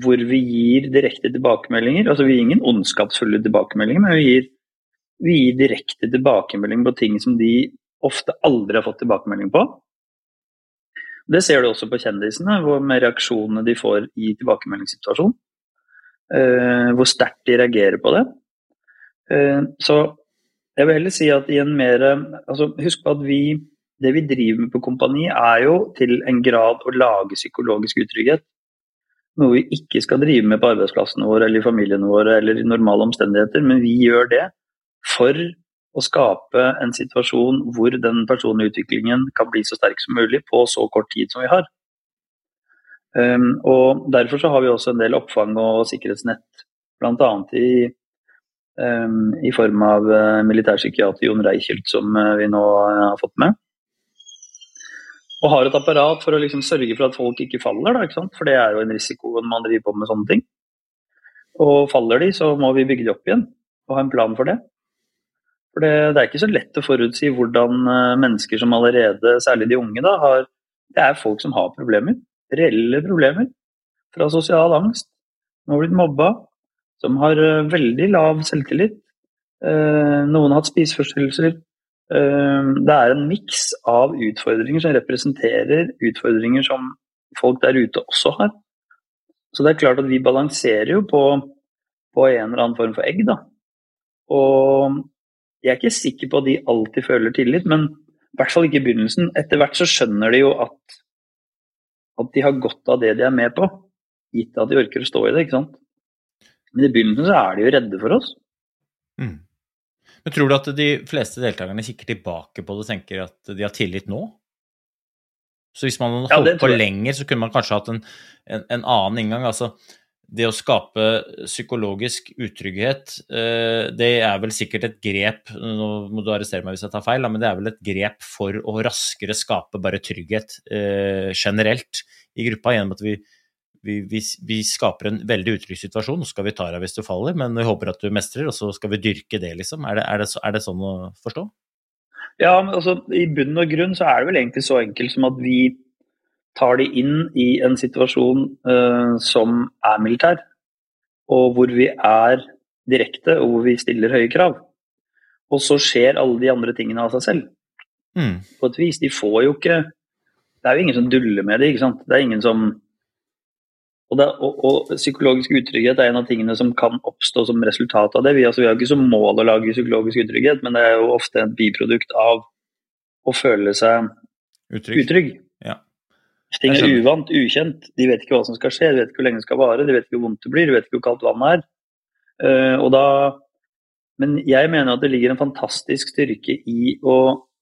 hvor vi gir direkte tilbakemeldinger. Altså vi gir ingen ondskapsfulle tilbakemeldinger, men vi gir, vi gir direkte tilbakemelding på ting som de ofte aldri har fått tilbakemelding på. Det ser du også på kjendisene, med reaksjonene de får i tilbakemeldingssituasjonen. Uh, hvor sterkt de reagerer på det. Uh, så jeg vil heller si at i en mer altså Husk på at vi, det vi driver med på kompani, er jo til en grad å lage psykologisk utrygghet. Noe vi ikke skal drive med på arbeidsplassene våre eller i familiene våre eller i normale omstendigheter, men vi gjør det for å skape en situasjon hvor den personlige utviklingen kan bli så sterk som mulig på så kort tid som vi har. Um, og Derfor så har vi også en del oppfang og sikkerhetsnett, bl.a. I, um, i form av uh, militærpsykiater Jon Reichelt, som uh, vi nå uh, har fått med. Og har et apparat for å liksom sørge for at folk ikke faller, da, ikke for det er jo en risiko når man driver på med sånne ting. Og faller de, så må vi bygge de opp igjen og ha en plan for det. For det, det er ikke så lett å forutsi hvordan mennesker som allerede, særlig de unge, da, har Det er folk som har problemer reelle problemer. Fra sosial angst, som har blitt mobba, som har uh, veldig lav selvtillit. Uh, noen har hatt spiseforstyrrelser. Uh, det er en miks av utfordringer som representerer utfordringer som folk der ute også har. Så det er klart at vi balanserer jo på, på en eller annen form for egg, da. Og jeg er ikke sikker på at de alltid føler tillit, men i hvert fall ikke i begynnelsen. Etter hvert så skjønner de jo at at de har godt av det de er med på, gitt at de orker å stå i det. ikke sant? Men i begynnelsen så er de jo redde for oss. Mm. Men Tror du at de fleste deltakerne kikker tilbake på det og tenker at de har tillit nå? Så hvis man hadde holdt ja, på lenger, så kunne man kanskje hatt en, en, en, annen inngang. altså det å skape psykologisk utrygghet, eh, det er vel sikkert et grep Nå må du arrestere meg hvis jeg tar feil, men det er vel et grep for å raskere skape bare trygghet eh, generelt i gruppa, gjennom at vi, vi, vi, vi skaper en veldig utrygg situasjon. Nå skal vi ta deg hvis du faller, men vi håper at du mestrer, og så skal vi dyrke det, liksom. Er det, er det, er det sånn å forstå? Ja, men altså i bunn og grunn så er det vel egentlig så enkelt som at vi tar de inn i en situasjon uh, som er militær, og hvor vi er direkte, og hvor vi stiller høye krav. Og så skjer alle de andre tingene av seg selv. Mm. På et vis. De får jo ikke Det er jo ingen som duller med det, ikke sant. Det er ingen som og, det, og, og, psykologisk utrygghet er en av tingene som kan oppstå som resultat av det. Vi, altså, vi har ikke som mål å lage psykologisk utrygghet, men det er jo ofte et biprodukt av å føle seg utrygg. utrygg. Ja. Ting er uvant, ukjent. De vet ikke hva som skal skje, de vet ikke hvor lenge det skal vare, de vet ikke hvor vondt det blir, de vet ikke hvor kaldt vannet er. Uh, da, men jeg mener at det ligger en fantastisk styrke i å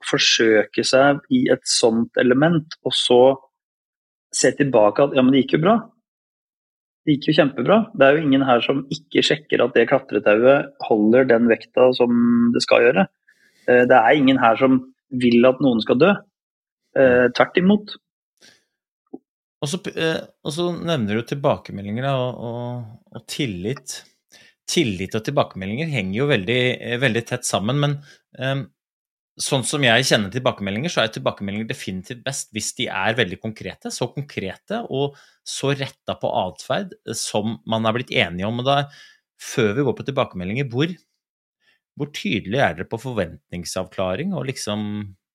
forsøke seg i et sånt element, og så se tilbake at ja, men det gikk jo bra. Det gikk jo kjempebra. Det er jo ingen her som ikke sjekker at det klatretauet holder den vekta som det skal gjøre. Uh, det er ingen her som vil at noen skal dø. Uh, tvert imot. Og så, eh, og så, nevner du tilbakemeldinger og, og, og, tillit. tillit og tilbakemeldinger henger jo veldig, veldig tett sammen. Men um, sånn som jeg kjenner tilbakemeldinger, så er tilbakemeldinger definitivt best hvis de er veldig konkrete. Så konkrete og så retta på atferd som man er blitt enige om. Og da, før vi går på tilbakemeldinger, hvor, hvor tydelig er dere på forventningsavklaring og liksom Eh,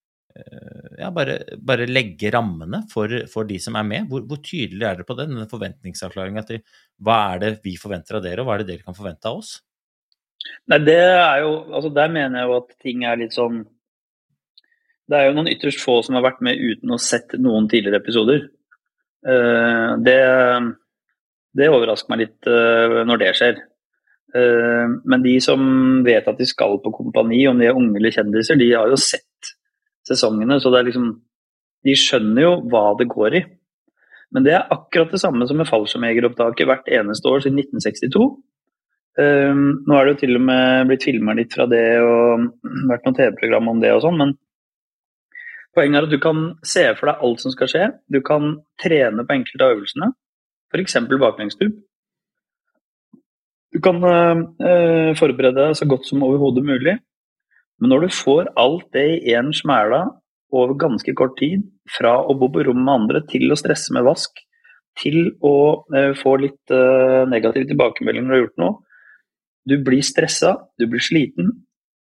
ja, bare, bare, legge rammene for, for, de som er med. Hvor, hvor tydelig er dere på det, denne forventningsavklaringa til hva er det vi forventer av dere, og hva er det dere kan forvente av oss? Nei, det er jo, altså Der mener jeg jo at ting er litt sånn Det er jo noen ytterst få som har vært med uten å sett noen tidligere episoder. Uh, det, det, overrasker meg litt uh, når det skjer. Uh, men de som vet at de skal på kompani, om de er unge eller kjendiser, de har jo sett sesongene. Så det er liksom De skjønner jo hva det går i. Men det er akkurat det samme som med fallskjermjegeropptaket hvert eneste år siden 1962. Um, ehm, nå er det jo til og med blitt filma litt fra det og vært noen TV-program om det og sånn, men poenget er at du kan se for deg alt som skal skje. Du kan trene på enkelte av øvelsene, f.eks. baklengsstup. Du kan uh, forberede deg så godt som overhodet mulig men når du får alt det i én smæla over ganske kort tid, fra å bo på rom med andre til å stresse med vask, til å eh, få litt eh, negativ tilbakemelding når du har gjort noe Du blir stressa, du blir sliten,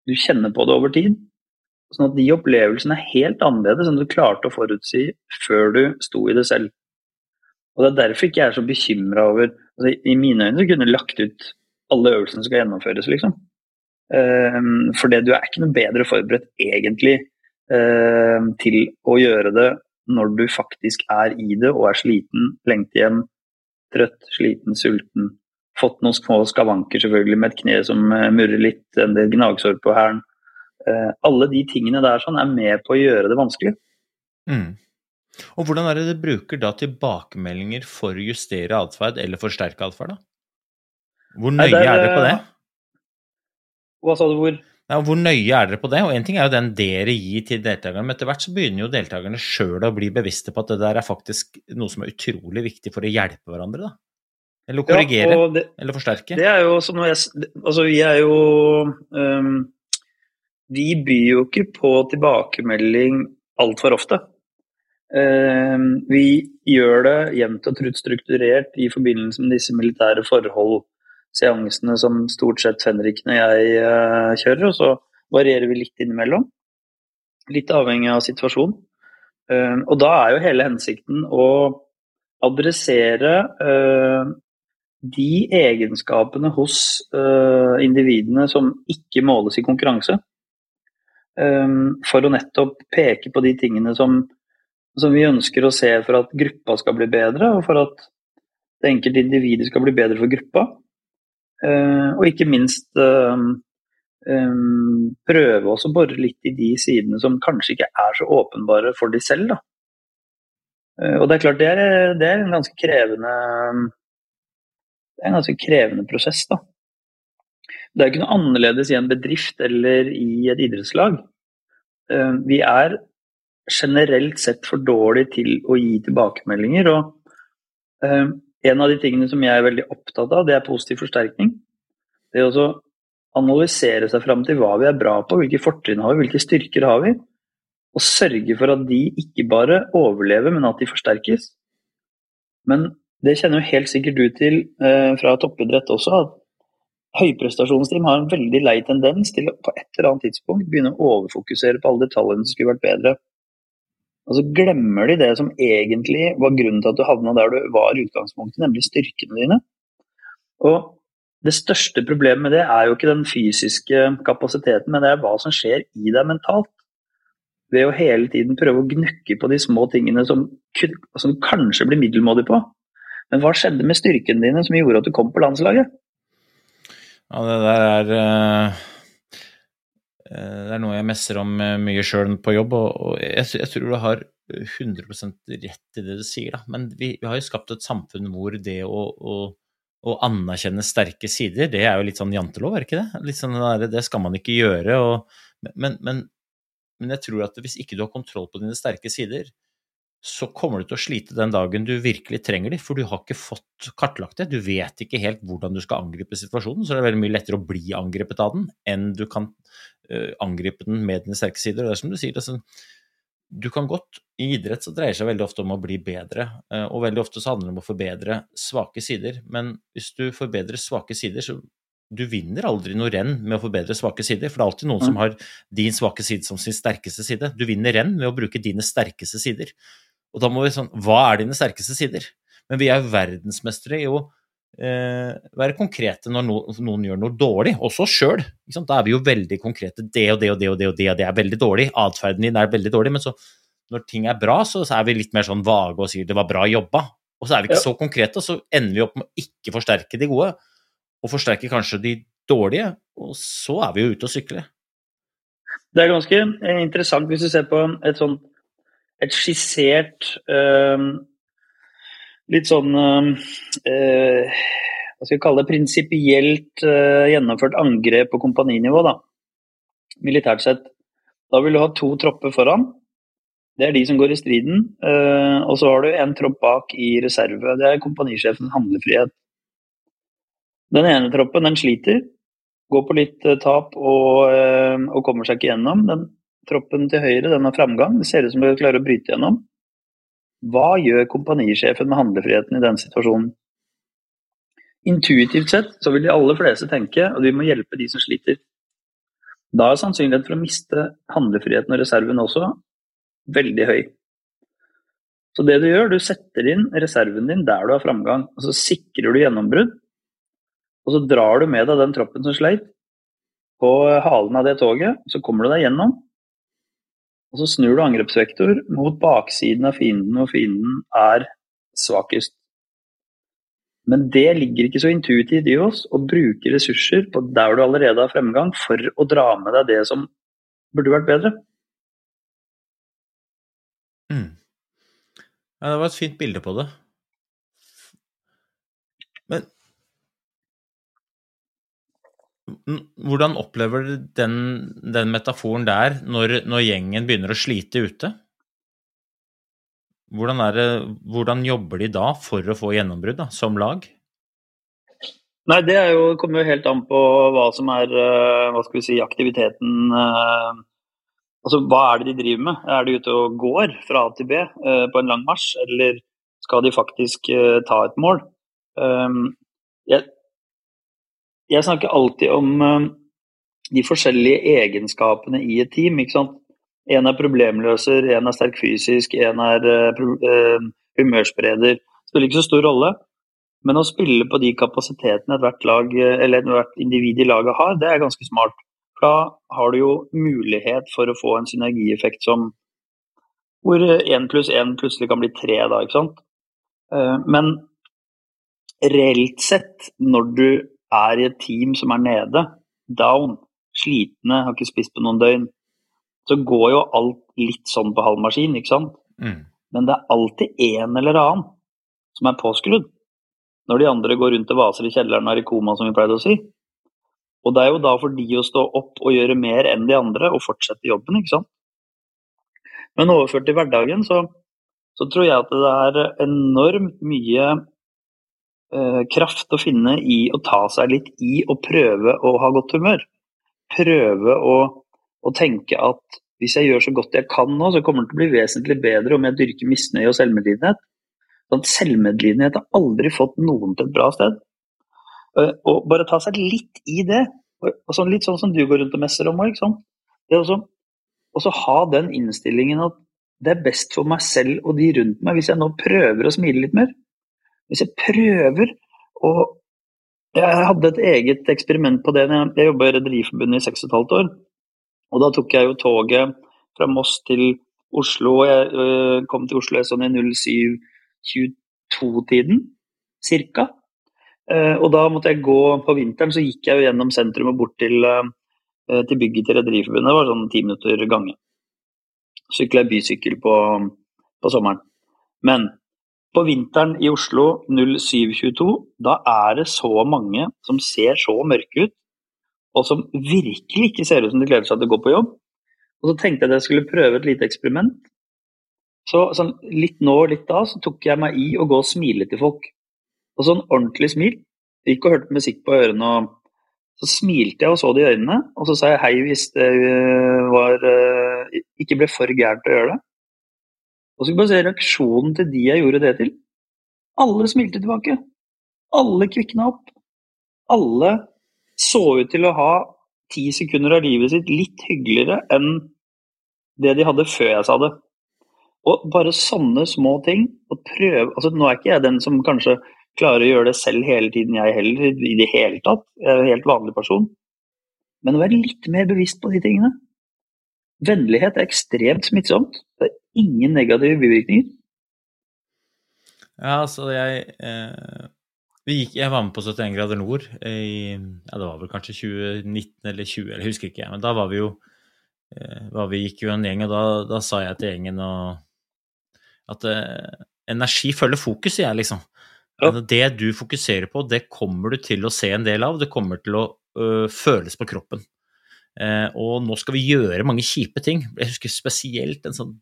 du kjenner på det over tid. Sånn at de opplevelsene er helt annerledes enn du klarte å forutsi før du sto i det selv. Og Det er derfor ikke jeg er så bekymra over altså, I mine øyne kunne jeg lagt ut alle øvelsene som skal gjennomføres, liksom. Ehm, for du er ikke noe bedre forberedt egentlig ehm, til å gjøre det når du faktisk er i det og er sliten, lengter hjem, trøtt, sliten, sulten. Fått noen små skavanker selvfølgelig med et kne som eh, murrer litt, en del gnagsår på hælen. Eh, alle de tingene der sånn er med på å gjøre det vanskelig. Mm. Og hvordan er det du bruker da tilbakemeldinger for å justere atferd eller forsterke atferd. Hvor nøye Nei, er dere på det? Hva sa du, hvor? Ja, hvor nøye er dere på det? Og En ting er jo den dere gir til deltakerne, men etter hvert så begynner jo deltakerne sjøl å bli bevisste på at det der er faktisk noe som er utrolig viktig for å hjelpe hverandre. da. Eller korrigere, ja, det, eller forsterke. Det er jo som jeg, altså vi er jo um, Vi byr jo ikke på tilbakemelding altfor ofte. Um, vi gjør det jevnt og trutt strukturert i forbindelse med disse militære forhold seansene som stort sett fenriken og jeg uh, kjører, og så varierer vi litt innimellom. Litt avhengig av situasjonen. Uh, og da er jo hele hensikten å adressere uh, de egenskapene hos individene som ikke måles i konkurranse. for å nettopp peke på de tingene som, som vi ønsker å se for at gruppa skal bli bedre, og for at det enkelte individet skal bli bedre for gruppa. Eh, og ikke minst eh, eh, prøve å bore litt i de sidene som kanskje ikke er så åpenbare for de selv. Da. Og det er klart det er, det er en ganske krevende det er en ganske krevende prosess. da. Det er ikke noe annerledes i en bedrift eller i et idrettslag. Vi er generelt sett for dårlige til å gi tilbakemeldinger. og en av de tingene som jeg er veldig opptatt av, det er positiv forsterkning. Det er å analysere seg fram til hva vi er bra på, hvilke fortrinn har vi, hvilke styrker har vi. Og sørge for at de ikke bare overlever, men at de forsterkes. Men det kjenner jo helt sikkert du til eh, fra toppidrett også, at høyprestasjonsteam har en veldig lei tendens til å på et eller annet tidspunkt begynne å overfokusere på alle detaljene som skulle vært bedre. Og så glemmer de det som egentlig var grunnen til at du havna der du var i utgangspunktet, nemlig styrkene dine. Og det største problemet med det er jo ikke den fysiske kapasiteten, men det er hva som skjer i deg mentalt. Ved å hele tiden prøve å gnukke på de små tingene som, som kanskje blir middelmådig på. Men hva skjedde med styrkene dine som gjorde at du kom på landslaget? Ja, det der er uh det er noe jeg messer om eh, mye sjøl på jobb, og jeg, tror du har 100 rett i det du sier, da. Men vi, har jo skapt et samfunn hvor det å, å, å, anerkjenne sterke sider, det er jo litt sånn jantelov, er ikke det? Litt sånn der, det skal man ikke gjøre. Og, men, men, men, jeg tror at hvis ikke du har kontroll på dine sterke sider, så kommer du til å slite den dagen du virkelig trenger de, for du har ikke fått kartlagt det. Du vet ikke helt hvordan du skal angripe situasjonen, så det er veldig mye lettere å bli angrepet av den enn du kan uh, angripe den med dine sterke sider. Og det er som du sier, det er sånn, du kan godt I idrett så dreier det seg veldig ofte om å bli bedre, uh, og veldig ofte så handler det om å forbedre svake sider. Men hvis du forbedrer svake sider, så du vinner aldri noe renn med å forbedre svake sider, for det er alltid noen mm. som har din svake side som sin sterkeste side. Du vinner renn med å bruke dine sterkeste sider. Og da må vi sånn Hva er dine sterkeste sider? Men vi er jo verdensmestere i å eh, være konkrete når noen, noen, gjør noe dårlig, også oss sjøl. Da er vi jo veldig konkrete. Det og det og det og det og det, og det er veldig dårlig. Atferden din er veldig dårlig. Men så, når ting er bra, så, så er vi litt mer sånn vage og sier 'det var bra jobba'. Og så er vi ikke ja. så konkrete, og så ender vi opp med å ikke forsterke de gode, og forsterke kanskje de dårlige, og så er vi jo ute og sykler. Det er ganske interessant hvis du ser på et sånt et skissert uh, Litt sånn uh, Hva skal vi kalle det prinsipielt uh, gjennomført angrep på kompaninivå, da. Militært sett. Da vil du ha to tropper foran. Det er de som går i striden. og så har du en tropp bak i reserve. Det er kompanisjefens handlefrihet. Den ene troppen den sliter, går på litt tap og, og kommer seg ikke gjennom. Den Troppen til høyre den har framgang, det ser ut som de klarer å bryte gjennom. Hva gjør kompanisjefen med handlefriheten i den situasjonen? Intuitivt sett så vil de aller fleste tenke at vi må hjelpe de som sliter. Da er sannsynligheten for å miste handlefriheten og reserven også veldig høy. Så det du gjør, du setter inn reserven din der du har framgang, og så sikrer du gjennombrudd. Og så drar du med deg den troppen som sleit, på halen av det toget, så kommer du deg gjennom. Og så snur du angrepsvektor mot baksiden av fienden hvor fienden er svakest. Men det ligger ikke så intuitivt i oss å bruke ressurser på der du allerede har fremgang, for å dra med deg det som burde vært bedre. Mm. Ja, det var et fint bilde på det. Men hvordan opplever du den, den metaforen der når, når, gjengen begynner å slite ute? Hvordan, det, hvordan, jobber de da for å få gjennombrudd som lag? Nei, Det jo, kommer jo helt an på hva som er eh, hva skal vi si, aktiviteten eh, Altså, Hva er det de driver med? Er de ute og går fra A til B eh, på en lang marsj, eller skal de faktisk ta et mål? Jeg, jeg snakker alltid om uh, de forskjellige egenskapene i et team. ikke sant? En er problemløser, en er sterk fysisk, en er uh, humørspreder. Det spiller ikke så stor rolle. Men å spille på de kapasitetene ethvert lag, eller hvert individ i laget har, det er ganske smart. Da har du jo mulighet for å få en synergieffekt som hvor én pluss én plutselig kan bli tre, da, ikke sant. Men reelt sett, når du er i et team som er nede, down, slitne, har ikke spist på noen døgn, så går jo alt litt sånn på halv maskin, ikke sant? Mm. Men det er alltid en eller annen som er påskrudd. Når de andre går rundt og vaser i kjelleren og er i koma, som vi pleide å si. Og det er jo da for de å stå opp og gjøre mer enn de andre og fortsette jobben, ikke sant. Men overført til hverdagen så, så tror jeg at det er enormt mye Eh, kraft å finne i å ta seg litt i og prøve å ha godt humør. Prøve å, å, tenke at hvis jeg gjør så godt jeg kan nå, så kommer det til å bli vesentlig bedre om jeg dyrker misnøye og selvmedlidenhet. Sånn selvmedlidenhet har aldri fått noen til et bra sted. Eh, og bare ta seg litt i det. Sånn, litt sånn som du går rundt og messer om òg. Det å ha den innstillingen at det er best for meg selv og de rundt meg hvis jeg nå prøver å smile litt mer. Hvis jeg prøver å Jeg hadde et eget eksperiment på det. Jeg jobba i Rederiforbundet i 6 15 år. Og da tok jeg jo toget fra Moss til Oslo. og Jeg øh, kom til Oslo sånn i 07.22-tiden, cirka. Eh, og da måtte jeg gå på vinteren, så gikk jeg jo gjennom sentrum og bort til, øh, til bygget til Rederiforbundet. Det var sånn ti minutter gange. Sykla bysykkel på, på sommeren. Men på vinteren i Oslo 0722, da er det så mange som ser så mørke ut, og som virkelig ikke ser ut som de gleder seg til å gå på jobb. Og så tenkte jeg at jeg skulle prøve et lite eksperiment. Så sånn, litt nå og litt da så tok jeg meg i å gå og smile til folk. Og sånn ordentlig smil. Gikk og hørte musikk på ørene og så smilte jeg og så det i øynene, og så sa jeg hei hvis det øh, var, øh, ikke ble for gærent å gjøre det. Og så kan man se reaksjonen til de jeg gjorde det til. Alle smilte tilbake. Alle kvikna opp. Alle så ut til å ha ti sekunder av livet sitt litt hyggeligere enn det de hadde før jeg sa det. Og bare sånne små ting. og prøve, altså Nå er ikke jeg den som kanskje klarer å gjøre det selv hele tiden, jeg heller, i det hele tatt. Jeg er en helt vanlig person. Men å være litt mer bevisst på de tingene. Vennlighet er ekstremt smittsomt. Det er ingen negative bivirkninger. Ja, altså jeg eh, gikk, Jeg var med på 71 grader nord i ja, det var vel kanskje 2019 eller 20, eller jeg husker ikke. jeg. Men da var vi jo eh, var Vi gikk jo en gjeng, og da, da sa jeg til gjengen og, at eh, energi følger fokus, sier jeg liksom. Ja. Det du fokuserer på, det kommer du til å se en del av. Det kommer til å øh, føles på kroppen. Eh, og nå skal vi gjøre mange kjipe ting. Jeg husker spesielt en sånn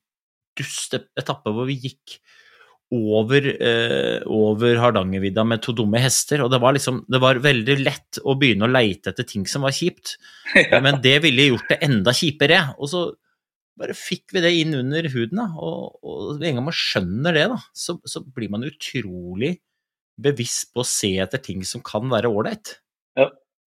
dust etappe hvor vi gikk over, eh, over Hardangervidda med to dumme hester. Og det var liksom Det var veldig lett å begynne å leite etter ting som var kjipt. Ja. Men det ville gjort det enda kjipere. Og så bare fikk vi det inn under huden, da. Og, og en gang man skjønner det, da, så, så blir man utrolig bevisst på å se etter ting som kan være ålreit.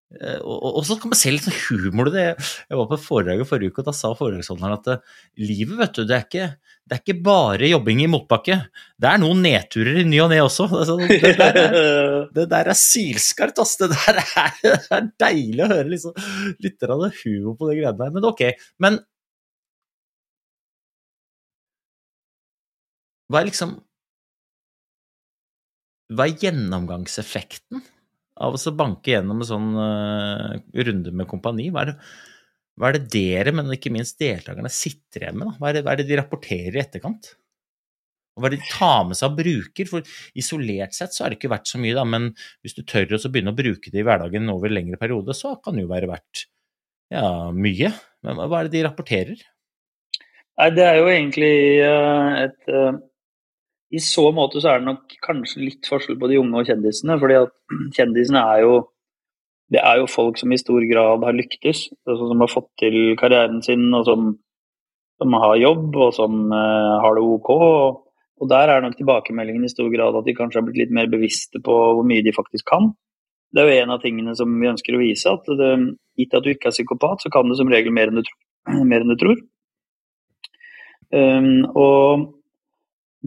Eh, og, så kan man se litt sånn humor i det. Jeg var på et foredrag forrige uke, og da sa foredragsholderen at uh, livet, vet du, det er, ikke, det er, ikke, bare jobbing i motbakke. Det er noen nedturer i ny og ne også. Det, der er, det, der er sylskarpt, ass. Det der er, det er deilig å høre liksom, litt av det humor på de greiene der. Men ok. Men hva er liksom hva er gjennomgangseffekten av å banke gjennom en sånn uh, runde med kompani? Hva er, det, hva er, det, dere, men ikke minst deltakerne, sitter igjen med? Hva er, det, hva er, det, de rapporterer i etterkant? Og hva er det de tar med seg og bruker? For isolert sett så har det ikke vært så mye, da, men hvis du tør å begynne å bruke det i hverdagen over en lengre periode, så kan det jo være verdt ja, mye. Men hva er det de rapporterer? Nei, det er jo egentlig uh, et uh i så måte så er det nok kanskje litt forskjell på de unge og kjendisene. fordi at kjendisene er jo det er jo folk som i stor grad har lyktes, altså som har fått til karrieren sin, og som, som har jobb, og som uh, har det OK. Og, og, der er nok tilbakemeldingen i stor grad at de kanskje har blitt litt mer bevisste på hvor mye de faktisk kan. Det er jo en av tingene som vi ønsker å vise, at det, gitt at du ikke er psykopat, så kan du som regel mer enn du, mer enn du tror. Um, og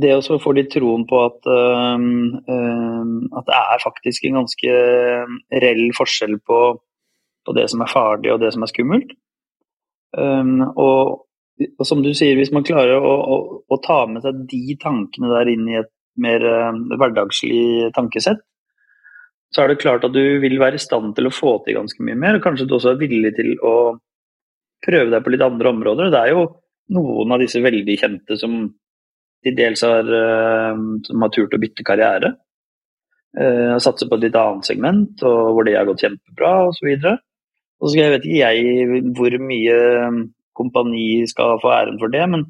det å få litt troen på at, at, det er faktisk en ganske reell forskjell på, på, det som er farlig og det som er skummelt. Um, og, og, som du sier, hvis man klarer å, å, å, ta med seg de tankene der inn i et mer hverdagslig tankesett, så er det klart at du vil være i stand til å få til ganske mye mer. Og kanskje du også er villig til å prøve deg på litt andre områder. Det er jo noen av disse veldig kjente som til dels har, eh, som har turt å bytte karriere. Uh, satse på et litt annet segment, og hvor det har gått kjempebra osv. Og så jeg vet ikke jeg hvor mye kompani skal få æren for det, men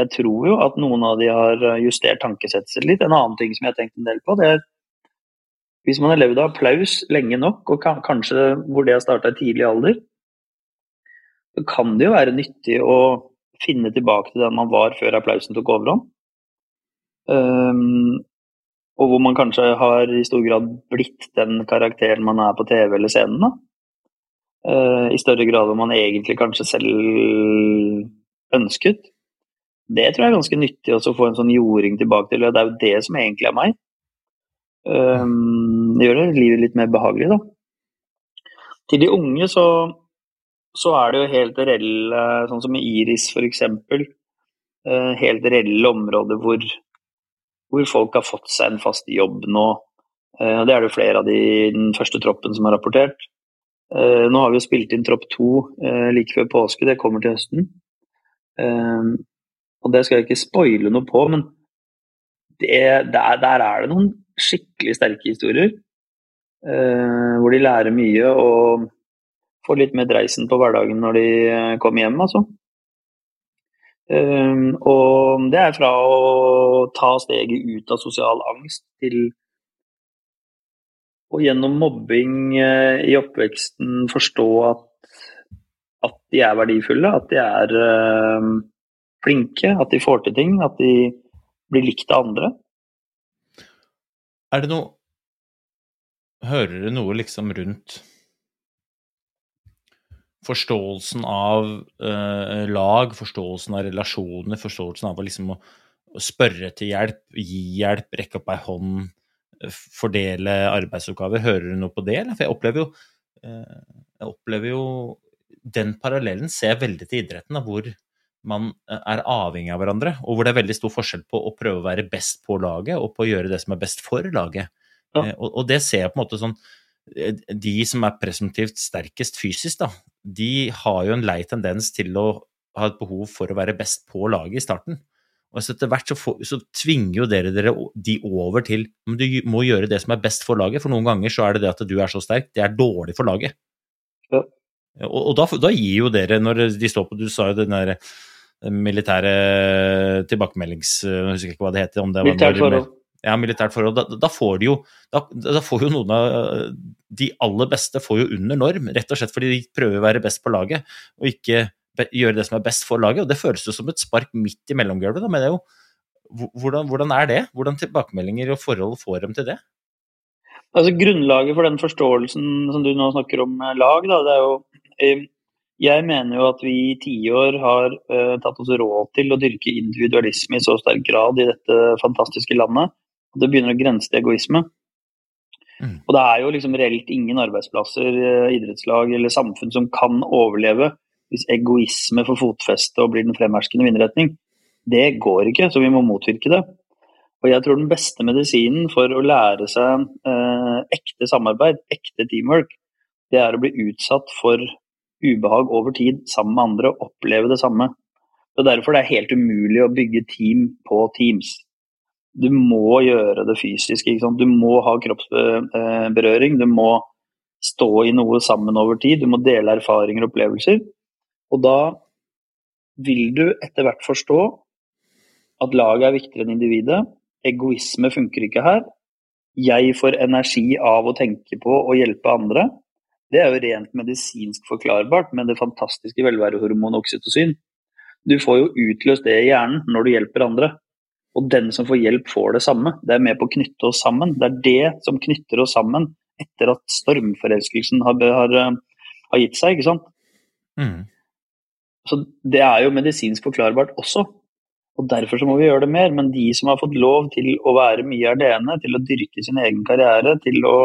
jeg tror jo at noen av de har justert tankesettet sitt litt. En annen ting som jeg har tenkt en del på, det er hvis man har levd av applaus lenge nok, og kanskje hvor det har starta i tidlig alder, så kan det jo være nyttig å finne tilbake til den man var før applausen tok overhånd. Um, og hvor man kanskje har i stor grad blitt den karakteren man er på TV eller scenen. da. Uh, I større grad enn man egentlig kanskje selv ønsket. Det tror jeg er ganske nyttig også å få en sånn jording tilbake til. Det er jo det som egentlig er meg. Um, det gjør det livet litt mer behagelig, da. Til de unge så, så er det jo helt reelle, sånn som med Iris f.eks., uh, helt reelle områder hvor hvor folk har fått seg en fast jobb nå. Eh, det er det flere av de i den første troppen som har rapportert. Eh, nå har vi jo spilt inn tropp to eh, like før påske, det kommer til høsten. Og det skal jeg ikke spoile noe på, men det, der, der, er det noen skikkelig sterke historier. Hvor de lærer mye og får litt mer dreisen på hverdagen når de kommer hjem, altså. Um, og det er fra å ta steget ut av sosial angst til å gjennom mobbing uh, i oppveksten forstå at, at, de er verdifulle, at de er uh, flinke, at de får til ting, at de blir likt av andre. Er det noe Hører du noe liksom rundt forståelsen av uh, lag, forståelsen av relasjoner, forståelsen av liksom å, å spørre til hjelp, gi hjelp, rekke opp ei hånd, eh, fordele arbeidsoppgaver. Hører du noe på det? For jeg opplever jo, uh, jeg opplever jo Den parallellen ser jeg veldig til idretten, da, hvor man er avhengig av hverandre, og hvor det er veldig stor forskjell på å prøve å være best på laget og på å gjøre det som er best for laget. Ja. Uh, og, og det ser jeg på en måte sånn de som er presumptivt sterkest fysisk, da, de har jo en lei tendens til å ha et behov for å være best på laget i starten. Og så etter hvert så, får, så, tvinger jo dere, dere de over til men du må gjøre det som er best for laget, for noen ganger så er det det at du er så sterk, det er dårlig for laget. Ja. Og, og da, da, gir jo dere, når de står på Du sa jo den der militære tilbakemeldings... Jeg husker ikke hva det heter. om det var Militært forhold ja, militært forhold, da, da, får de jo da, da, får jo noen av de aller beste får jo under norm, rett og slett fordi de prøver å være best på laget, og ikke gjøre det som er best for laget. og Det føles jo som et spark midt i mellomgulvet, men det er jo hvordan, hvordan, er det? Hvordan tilbakemeldinger og forhold får dem til det? Altså Grunnlaget for den forståelsen som du nå snakker om lag, da, det er jo eh, jeg mener jo at vi i tiår har uh, tatt oss råd til å dyrke individualisme i så sterk grad i dette fantastiske landet det begynner å grense til egoisme. Mm. Og det er jo liksom reelt ingen arbeidsplasser, eh, idrettslag eller samfunn som kan overleve hvis egoisme får fotfeste og blir den fremherskende vindretning. Det går ikke, så vi må motvirke det. Og jeg tror den beste medisinen for å lære seg eh, ekte samarbeid, ekte teamwork, det er å bli utsatt for ubehag over tid sammen med andre og oppleve det samme. Og Derfor det er helt umulig å bygge team på Teams du må gjøre det fysiske. Du må ha kroppsberøring. Du må stå i noe sammen over tid. Du må dele erfaringer og opplevelser. Og da vil du etter hvert forstå at laget er viktigere enn individet. Egoisme funker ikke her. Jeg får energi av å tenke på og hjelpe andre. Det er jo rent medisinsk forklarbart med det fantastiske velværehormonet oksytocin. Du får jo utløst det i hjernen når du hjelper andre. Og den som får hjelp, får det samme. Det er med på å knytte oss sammen. Det er det som knytter oss sammen etter at stormforelskelsen har, har, eh, har gitt seg, ikke sant. Mm. Så det er jo medisinsk forklarbart også. Og Derfor så må vi gjøre det mer. Men de som har fått lov til å være mye alene, til å dyrke sin egen karriere, til å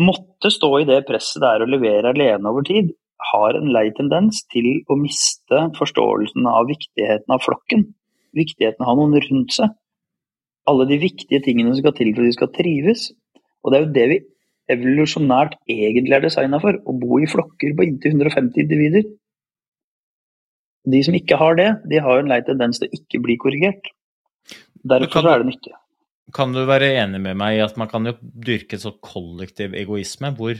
måtte stå i det presset det er å levere alene over tid, har en lei tendens til å miste forståelsen av viktigheten av flokken viktigheten av å ha noen rundt seg. Alle de viktige tingene som skal til for at de skal trives. Og det er jo det vi evolusjonært egentlig er designa for. Å bo i flokker på inntil 150 individer. De som ikke har det, de har jo en lei tendens til å ikke bli korrigert. Derfor er det nyttig. Kan du være enig med meg i at man kan jo dyrke en sånn kollektiv egoisme, hvor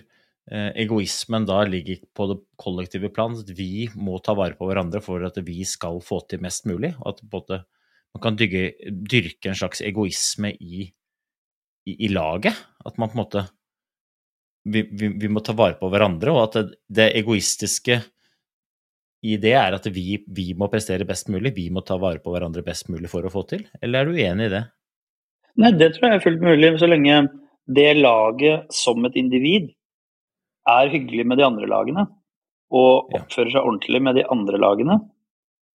egoismen da ligger på det kollektive plan, at vi må ta vare på hverandre for at vi skal få til mest mulig, og at både, man kan dyrke, dyrke, en slags egoisme i, i, i, laget. At man på en måte vi, vi, vi, må ta vare på hverandre, og at det, det egoistiske i det er at vi, vi, må prestere best mulig, vi må ta vare på hverandre best mulig for å få til, eller er du uenig i det? Nei, det tror jeg er fullt mulig, så lenge det laget som et individ er hyggelig med de andre lagene og oppfører seg ordentlig med de andre lagene.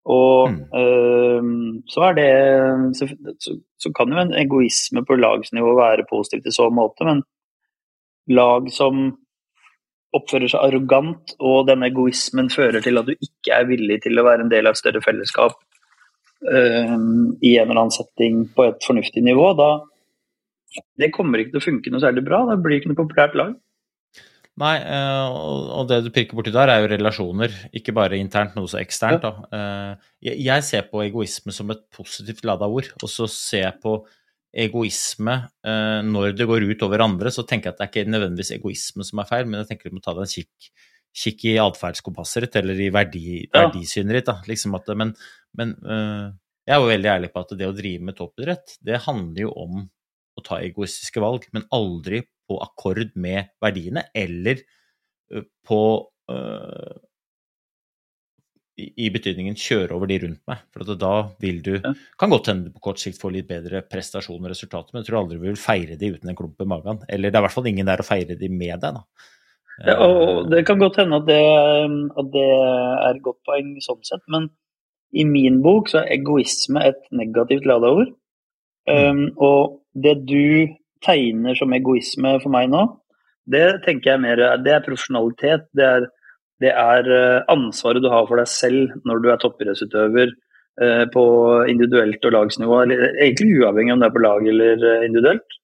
Og mm. øh, så er det så, så, kan jo en egoisme på lagsnivå være positivt i så måte, men lag som oppfører seg arrogant, og den egoismen fører til at du ikke er villig til å være en del av et større fellesskap øh, i en eller annen setting på et fornuftig nivå, da det kommer ikke til å funke noe særlig bra. Da blir det ikke noe populært lag. Nei, eh, og det du pirker borti der, er jo relasjoner, ikke bare internt, men også eksternt. da. Eh, jeg ser på egoisme som et positivt lada ord, og så ser jeg på egoisme eh, når det går ut over andre, så tenker jeg at det er ikke nødvendigvis egoisme som er feil, men jeg tenker du må ta deg en kikk, kikk i atferdskompasset ditt eller i verdi, Ja. verdisynet ditt. Da. Liksom at, men men jeg er jo veldig ærlig på at det å drive med toppidrett, det handler jo om å ta egoistiske valg, men aldri på akkord med verdiene eller på uh, i, I betydningen kjøre over de rundt meg. For at da vil du Kan godt hende du på kort sikt får litt bedre prestasjon og resultater, men jeg tror aldri vi vil feire de uten en klump i magen. Eller det er i hvert fall ingen der å feire de med deg, da. Ja, og det kan godt hende at det, at det er et godt poeng sånn sett, men i min bok så er egoisme et negativt lada ord. Um, og det du tegner som egoisme for meg nå, det tenker jeg mer det er profesjonalitet. Det er, det er eh, ansvaret du har for deg selv når du er toppidrettsutøver eh, på individuelt og lagsnivå, eller egentlig uavhengig om det er på lag eller eh, individuelt.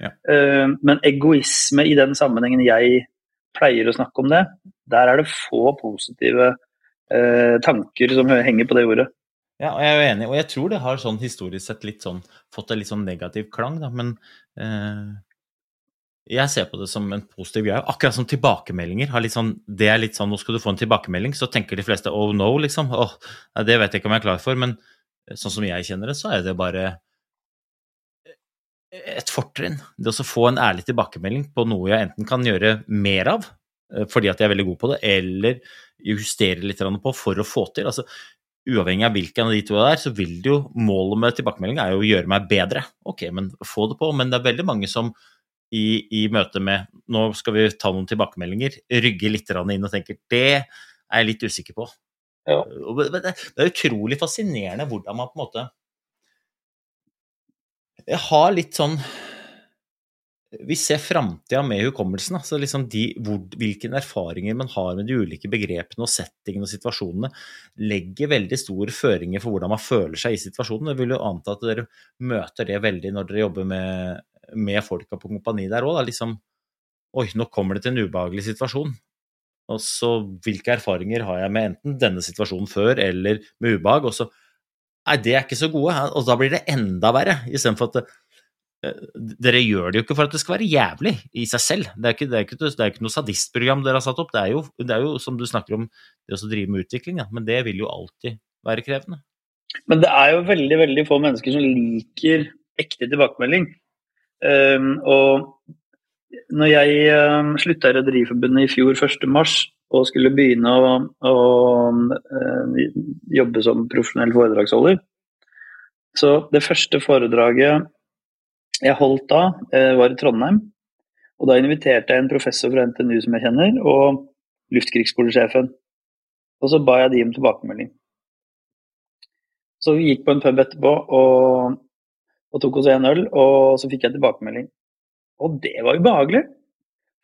Ja. Eh, men egoisme i den sammenhengen jeg pleier å snakke om det, der er det få positive eh, tanker som henger på det ordet. Ja, og jeg er jo enig, og jeg tror det har sånn historisk sett litt sånn, fått en litt sånn negativ klang, da, men eh, jeg ser på det som en positiv greie. Akkurat som tilbakemeldinger. Har litt sånn, det er litt sånn, Nå skal du få en tilbakemelding, så tenker de fleste oh no, liksom. Oh, det vet jeg ikke om jeg er klar for. Men sånn som jeg kjenner det, så er det bare et fortrinn. Det å få en ærlig tilbakemelding på noe jeg enten kan gjøre mer av, eh, fordi at jeg er veldig god på det, eller justere litt på for å få til. altså Uavhengig av hvilken av de to det er, så vil det jo målet med tilbakemelding er jo å gjøre meg bedre. Ok, men få det på. Men det er veldig mange som i, i møte med nå skal vi ta noen tilbakemeldinger, rygger litt inn og tenker det er jeg litt usikker på. Ja. Det er utrolig fascinerende hvordan man på en måte har litt sånn Vi ser framtida med hukommelsen. Altså liksom de, hvor, hvilke erfaringer man har med de ulike begrepene og settingene og situasjonene, legger veldig store føringer for hvordan man føler seg i situasjonen. Jeg vil jo anta at dere møter det veldig når dere jobber med, med folka på kompani der òg. Liksom Oi, nå kommer det til en ubehagelig situasjon. Og så hvilke erfaringer har jeg med enten denne situasjonen før eller med ubehag? Og så Nei, det er ikke så gode. Og da blir det enda verre. Istedenfor at dere gjør det jo ikke for at det skal være jævlig i seg selv. Det er ikke, det er ikke, det er ikke noe sadistprogram dere har satt opp. Det er, jo, det er jo, som du snakker om, det å drive med utvikling, ja. men det vil jo alltid være krevende. Men det er jo veldig veldig få mennesker som liker ekte tilbakemelding. Um, og når jeg um, slutta i Rederiforbundet i fjor 1.3 og skulle begynne å, å um, jobbe som profesjonell foredragsholder, så det første foredraget jeg holdt da, uh, var i Trondheim. Og da inviterte jeg en professor fra NTNU som jeg kjenner, og luftkrigsskolesjefen. Og så ba jeg de om tilbakemelding. Så vi gikk på en pub etterpå og, og tok oss en øl, og så fikk jeg tilbakemelding. Og det var ubehagelig.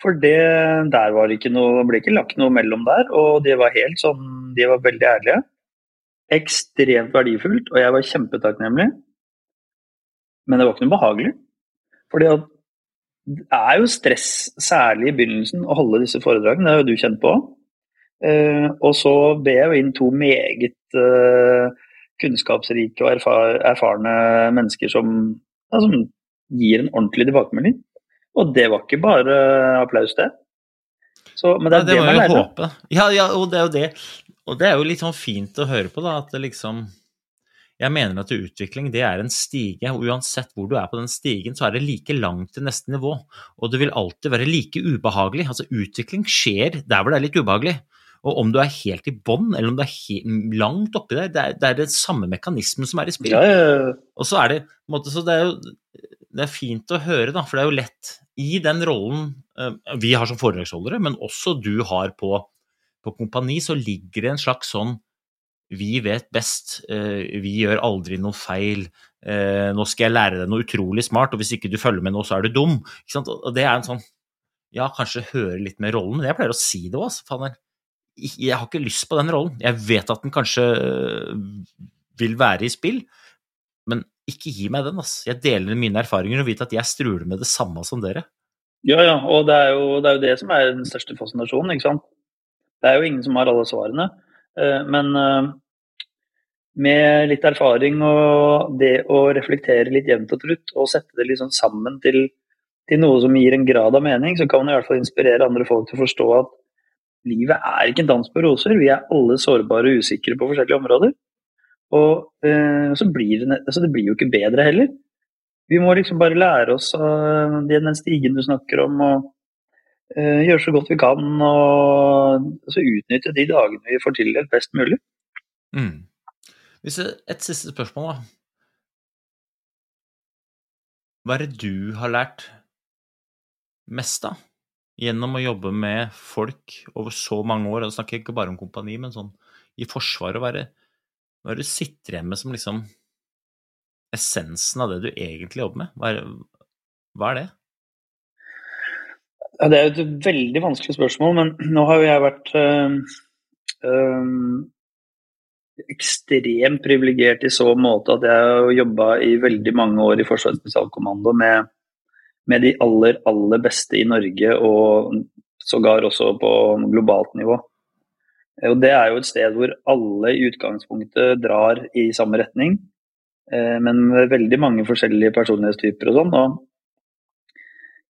For det, der var ikke noe, ble ikke lagt noe mellom der, og de var helt sånn De var veldig ærlige. Ekstremt verdifullt, og jeg var kjempetakknemlig. Men det var ikke noe behagelig. Fordi at det er jo stress, særlig i begynnelsen, å holde disse foredragene. Det har jo du kjent på. Uh, og så ber jeg jo inn to meget uh, kunnskapsrike og erfar erfarne mennesker som, ja, som, gir en ordentlig tilbakemelding. Og det var ikke bare applaus, det. Så, men det er ja, det, det man lærer. Ja, ja, og det er jo det. Og det er jo litt sånn fint å høre på, da, at det liksom Jeg mener at utvikling det er en stige, og uansett hvor du er på den stigen, så er det like langt til neste nivå. Og det vil alltid være like ubehagelig. Altså, utvikling skjer der hvor det er litt ubehagelig. Og om du er helt i bånn, eller om du er langt oppi der, det er, det er den samme mekanismen som er i spill. Ja, ja, ja. Og så er det, måte, så det er jo det er fint å høre, da, for det er jo lett i den rollen eh, vi har som foredragsholdere, men også du har på, på kompani, så ligger det en slags sånn vi vet best, eh, vi gjør aldri noe feil, eh, nå skal jeg lære deg noe utrolig smart, og hvis ikke du følger med nå, så er du dum. Og det er en sånn Ja, kanskje høre litt med rollen, men jeg pleier å si det òg, faen. Jeg har ikke lyst på den rollen. Jeg vet at den kanskje vil være i spill, men ikke gi meg den. altså. Jeg deler mine erfaringer og vet at jeg struler med det samme som dere. Ja, ja, og det er, jo, det er jo det som er den største fascinasjonen, ikke sant. Det er jo ingen som har alle svarene. Eh, Men eh, med litt erfaring og det å reflektere litt jevnt og trutt, og sette det liksom sammen til, til noe som gir en grad av mening, så kan man i hvert fall inspirere andre folk til å forstå at livet er ikke en dans på roser. Vi er alle sårbare og usikre på forskjellige områder. Og eh, så blir det, altså det blir jo ikke bedre heller. Vi må liksom bare lære oss av den stigen du snakker om, og eh, gjøre så godt vi kan. Og altså utnytte de dagene vi får tildelt best mulig. Mm. Hvis et siste spørsmål, da. Hva er det du har lært mest av gjennom å jobbe med folk over så mange år? Jeg snakker ikke bare om kompani, men sånn i Forsvaret. Hva er det du sitter igjen med som liksom essensen av det du egentlig jobber med? Hva er, hva er det? Ja, det er jo et veldig vanskelig spørsmål, men nå har jo jeg vært øh, øh, ekstremt privilegert i så måte at jeg har jobba i veldig mange år i Forsvarets spesialkommando med, med, de aller, aller beste i Norge, og sågar også på globalt nivå. Og Det er jo et sted hvor alle i utgangspunktet drar i samme retning, eh, men med veldig mange forskjellige personlighetstyper og sånn.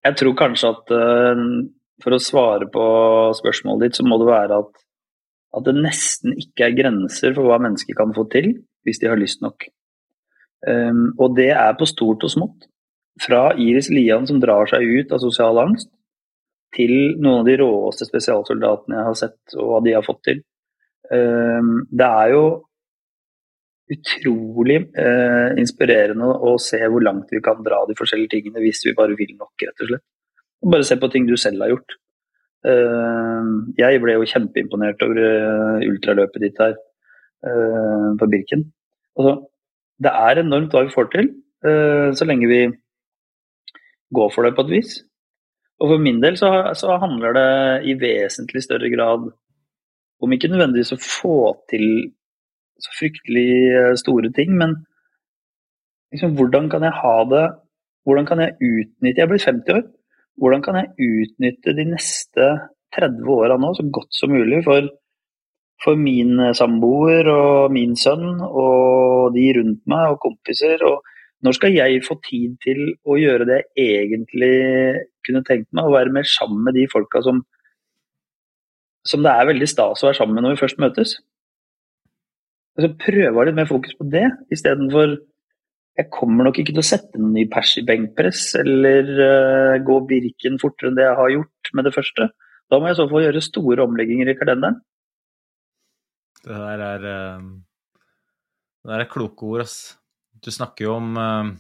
Jeg tror kanskje at eh, for å svare på spørsmålet ditt, så må det være at at det nesten ikke er grenser for hva mennesker kan få til hvis de har lyst nok. Um, og det er på stort og smått. Fra Iris Lian som drar seg ut av sosial angst, til noen av de råeste spesialsoldatene jeg har sett, og hva de har fått til. Um, det er jo utrolig eh, inspirerende å se hvor langt vi kan dra de forskjellige tingene hvis vi bare vil nok, rett og slett. Bare se på ting du selv har gjort. Eh, jeg ble jo kjempeimponert over eh, ultraløpet ditt her eh, på Birken. Altså, det er enormt hva vi får til, så lenge vi går for det på et vis. Og for min del så, så handler det i vesentlig større grad om ikke nødvendigvis å få til så fryktelig store ting, men liksom, hvordan kan jeg ha det Hvordan kan jeg utnytte Jeg blir 50 år hvordan kan jeg utnytte de neste 30 åra nå så godt som mulig for, for min samboer og min sønn og de rundt meg og kompiser? og når skal jeg få tid til å gjøre det jeg egentlig kunne tenkt meg, å være mer sammen med de folka som, som det er veldig stas å være sammen med når vi først møtes? Altså, prøve å ha litt mer fokus på det, istedenfor jeg kommer nok ikke til å sette en ny pers i benkpress eller uh, gå Birken fortere enn det jeg har gjort med det første. Da må jeg i så fall gjøre store omlegginger i kalenderen. Det der er, uh, det der er kloke ord, ass. Du snakker jo om uh,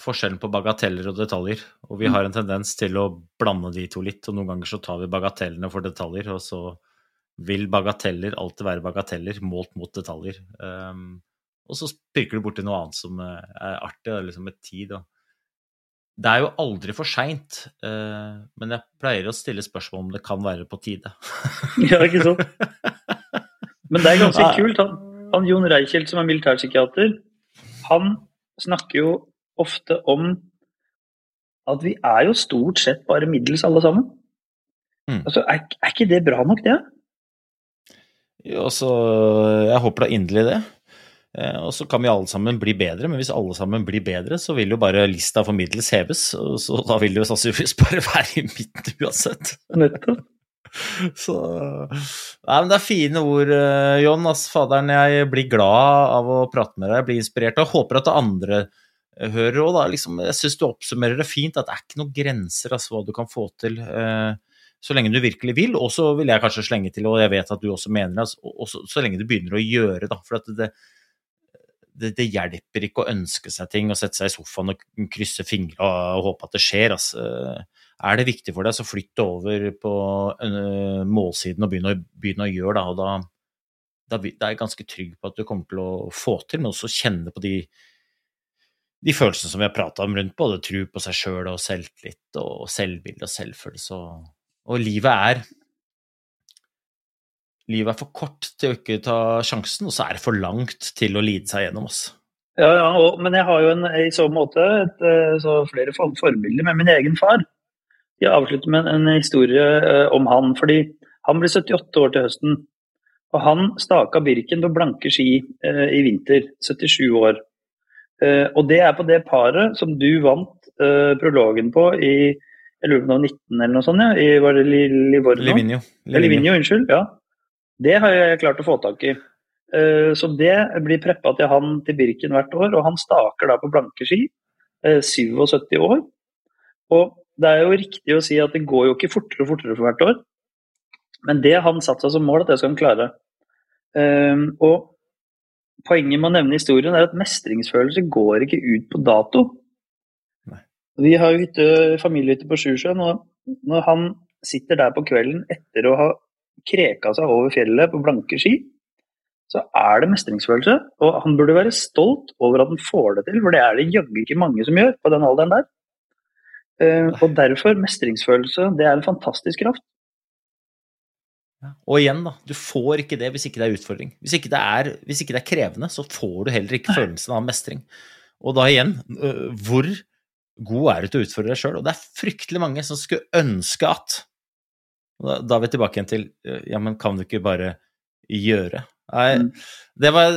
forskjellen på bagateller og detaljer. Og vi mm. har en tendens til å blande de to litt, og noen ganger så tar vi bagatellene for detaljer, og så vil bagateller alltid være bagateller målt mot detaljer. Um, og så pirker du borti noe annet som eh, er artig, liksom med tid. Og... Det er jo aldri for seint, uh, men jeg pleier å stille spørsmål om det kan være på tide. ja, ikke sant. Men det er ganske kult. Han, han Jon Reichelt, som er militærpsykiater, han snakker jo ofte om at vi er jo stort sett bare middels alle sammen. Mm. Altså, er, er, ikke det bra nok, det? Jo, så Jeg håper da inderlig det. Eh, og så kan vi alle sammen bli bedre, men hvis alle sammen blir bedre, så vil jo bare lista for middels heves. Så da vil det jo sannsynligvis bare være i midten uansett. Nettopp. Så Nei, men det er fine ord, eh, John. Ass, faderen, jeg blir glad av å prate med deg. Jeg blir inspirert. Og håper at det andre eh, hører òg, da. Liksom, jeg syns du oppsummerer det fint. At det er ikke noen grenser altså, hva du kan få til. Så lenge du virkelig vil. Og så vil jeg kanskje slenge til, og jeg vet at du også mener det, altså, så lenge du begynner å gjøre, da. For det, det, det, hjelper ikke å ønske seg ting og sette seg i sofaen og krysse fingra og, håpe at det skjer. Altså. Er det viktig for deg, så flytt det over på målsiden og begynn å, å gjøre det. Og da, da, da, er jeg ganske trygg på at du kommer til å få til, men også kjenne på de, de følelsene som vi har prata om rundt både tro på seg sjøl og selvtillit og selvbilde og selvfølelse. Og, og livet er livet er for kort til å ikke ta sjansen, og så er det for langt til å lide seg gjennom oss. Ja, ja og, men jeg har jo en, i så måte et, eh, så flere forbilder med min egen far. Jeg avslutter med en, en historie eh, om han, fordi han blir 78 år til høsten. Og han staka Birken på blanke ski eh, i vinter, 77 år. Eh, og det er på det paret som du vant prologen på i, Jeg lurer på det var 19 eller noe sånt, ja. I, var det Livorno? Livigno. Livigno. Livigno, unnskyld. Ja. Det har jeg klart å få tak i. Eh, Så det blir preppa til han til Birken hvert år, og han staker da på blanke ski. eh, 77 år. Og det er jo riktig å si at det går jo ikke fortere og fortere for hvert år. Men det han satte seg som mål, at det skal han klare. Eh, Og poenget med å nevne historien er at mestringsfølelse går ikke ut på dato. Vi har jo hytte, familiehytte på Sjusjøen, og når han sitter der på kvelden etter å ha kreka seg over fjellet på blanke ski, så er det mestringsfølelse. Og han burde være stolt over at han får det til, for det er det jaggu ikke mange som gjør på den alderen der. Eh, og derfor, mestringsfølelse, det er en fantastisk kraft. Ja. Og igjen, da, du får ikke det hvis ikke det er utfordring. Hvis ikke det er, hvis ikke det er krevende, så får du heller ikke følelsen av mestring. Og da igjen, øh, hvor god er du til å utfordre deg sjøl? Og det er fryktelig mange som skulle ønske at og Da, er vi tilbake igjen til øh, ja, men kan du ikke bare gjøre? Nei, Mm. det, var,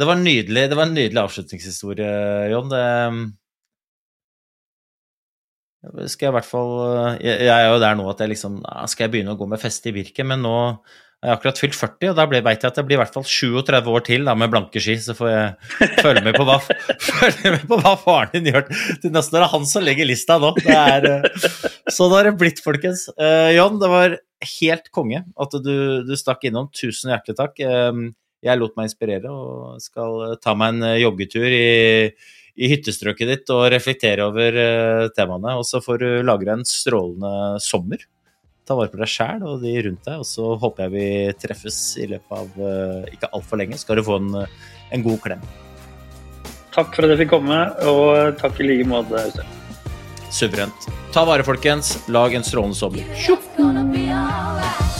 det var nydelig. Det var en nydelig avslutningshistorie, Jon. Det skal jeg i hvert fall øh, jeg, jeg er jo der nå at jeg liksom ah, Skal jeg begynne å gå med feste i virket? Men nå har akkurat fylt 40, og da veit jeg at det blir i hvert fall 37 år til da, med blanke ski. Så får jeg følge med på hva, med på hva faren din gjør til neste år. Det er han som legger lista nå. Det er, sånn har det blitt, folkens. Uh, John, det var helt konge at du, du stakk innom. Tusen hjertelig takk. Eh, jeg lot meg inspirere og skal ta meg en joggetur i, i hyttestrøket ditt og reflektere over uh, temaene. Og så får du lagre en strålende sommer. Ta vare på deg sjæl og de rundt deg, og så håper jeg vi treffes i løpet av uh, ikke altfor lenge. Skal du få en, eh, en god klem. Takk for at jeg fikk komme, og takk i like måte. Øystein. Suverent. Ta vare, folkens. Lag en strålende sommer. It's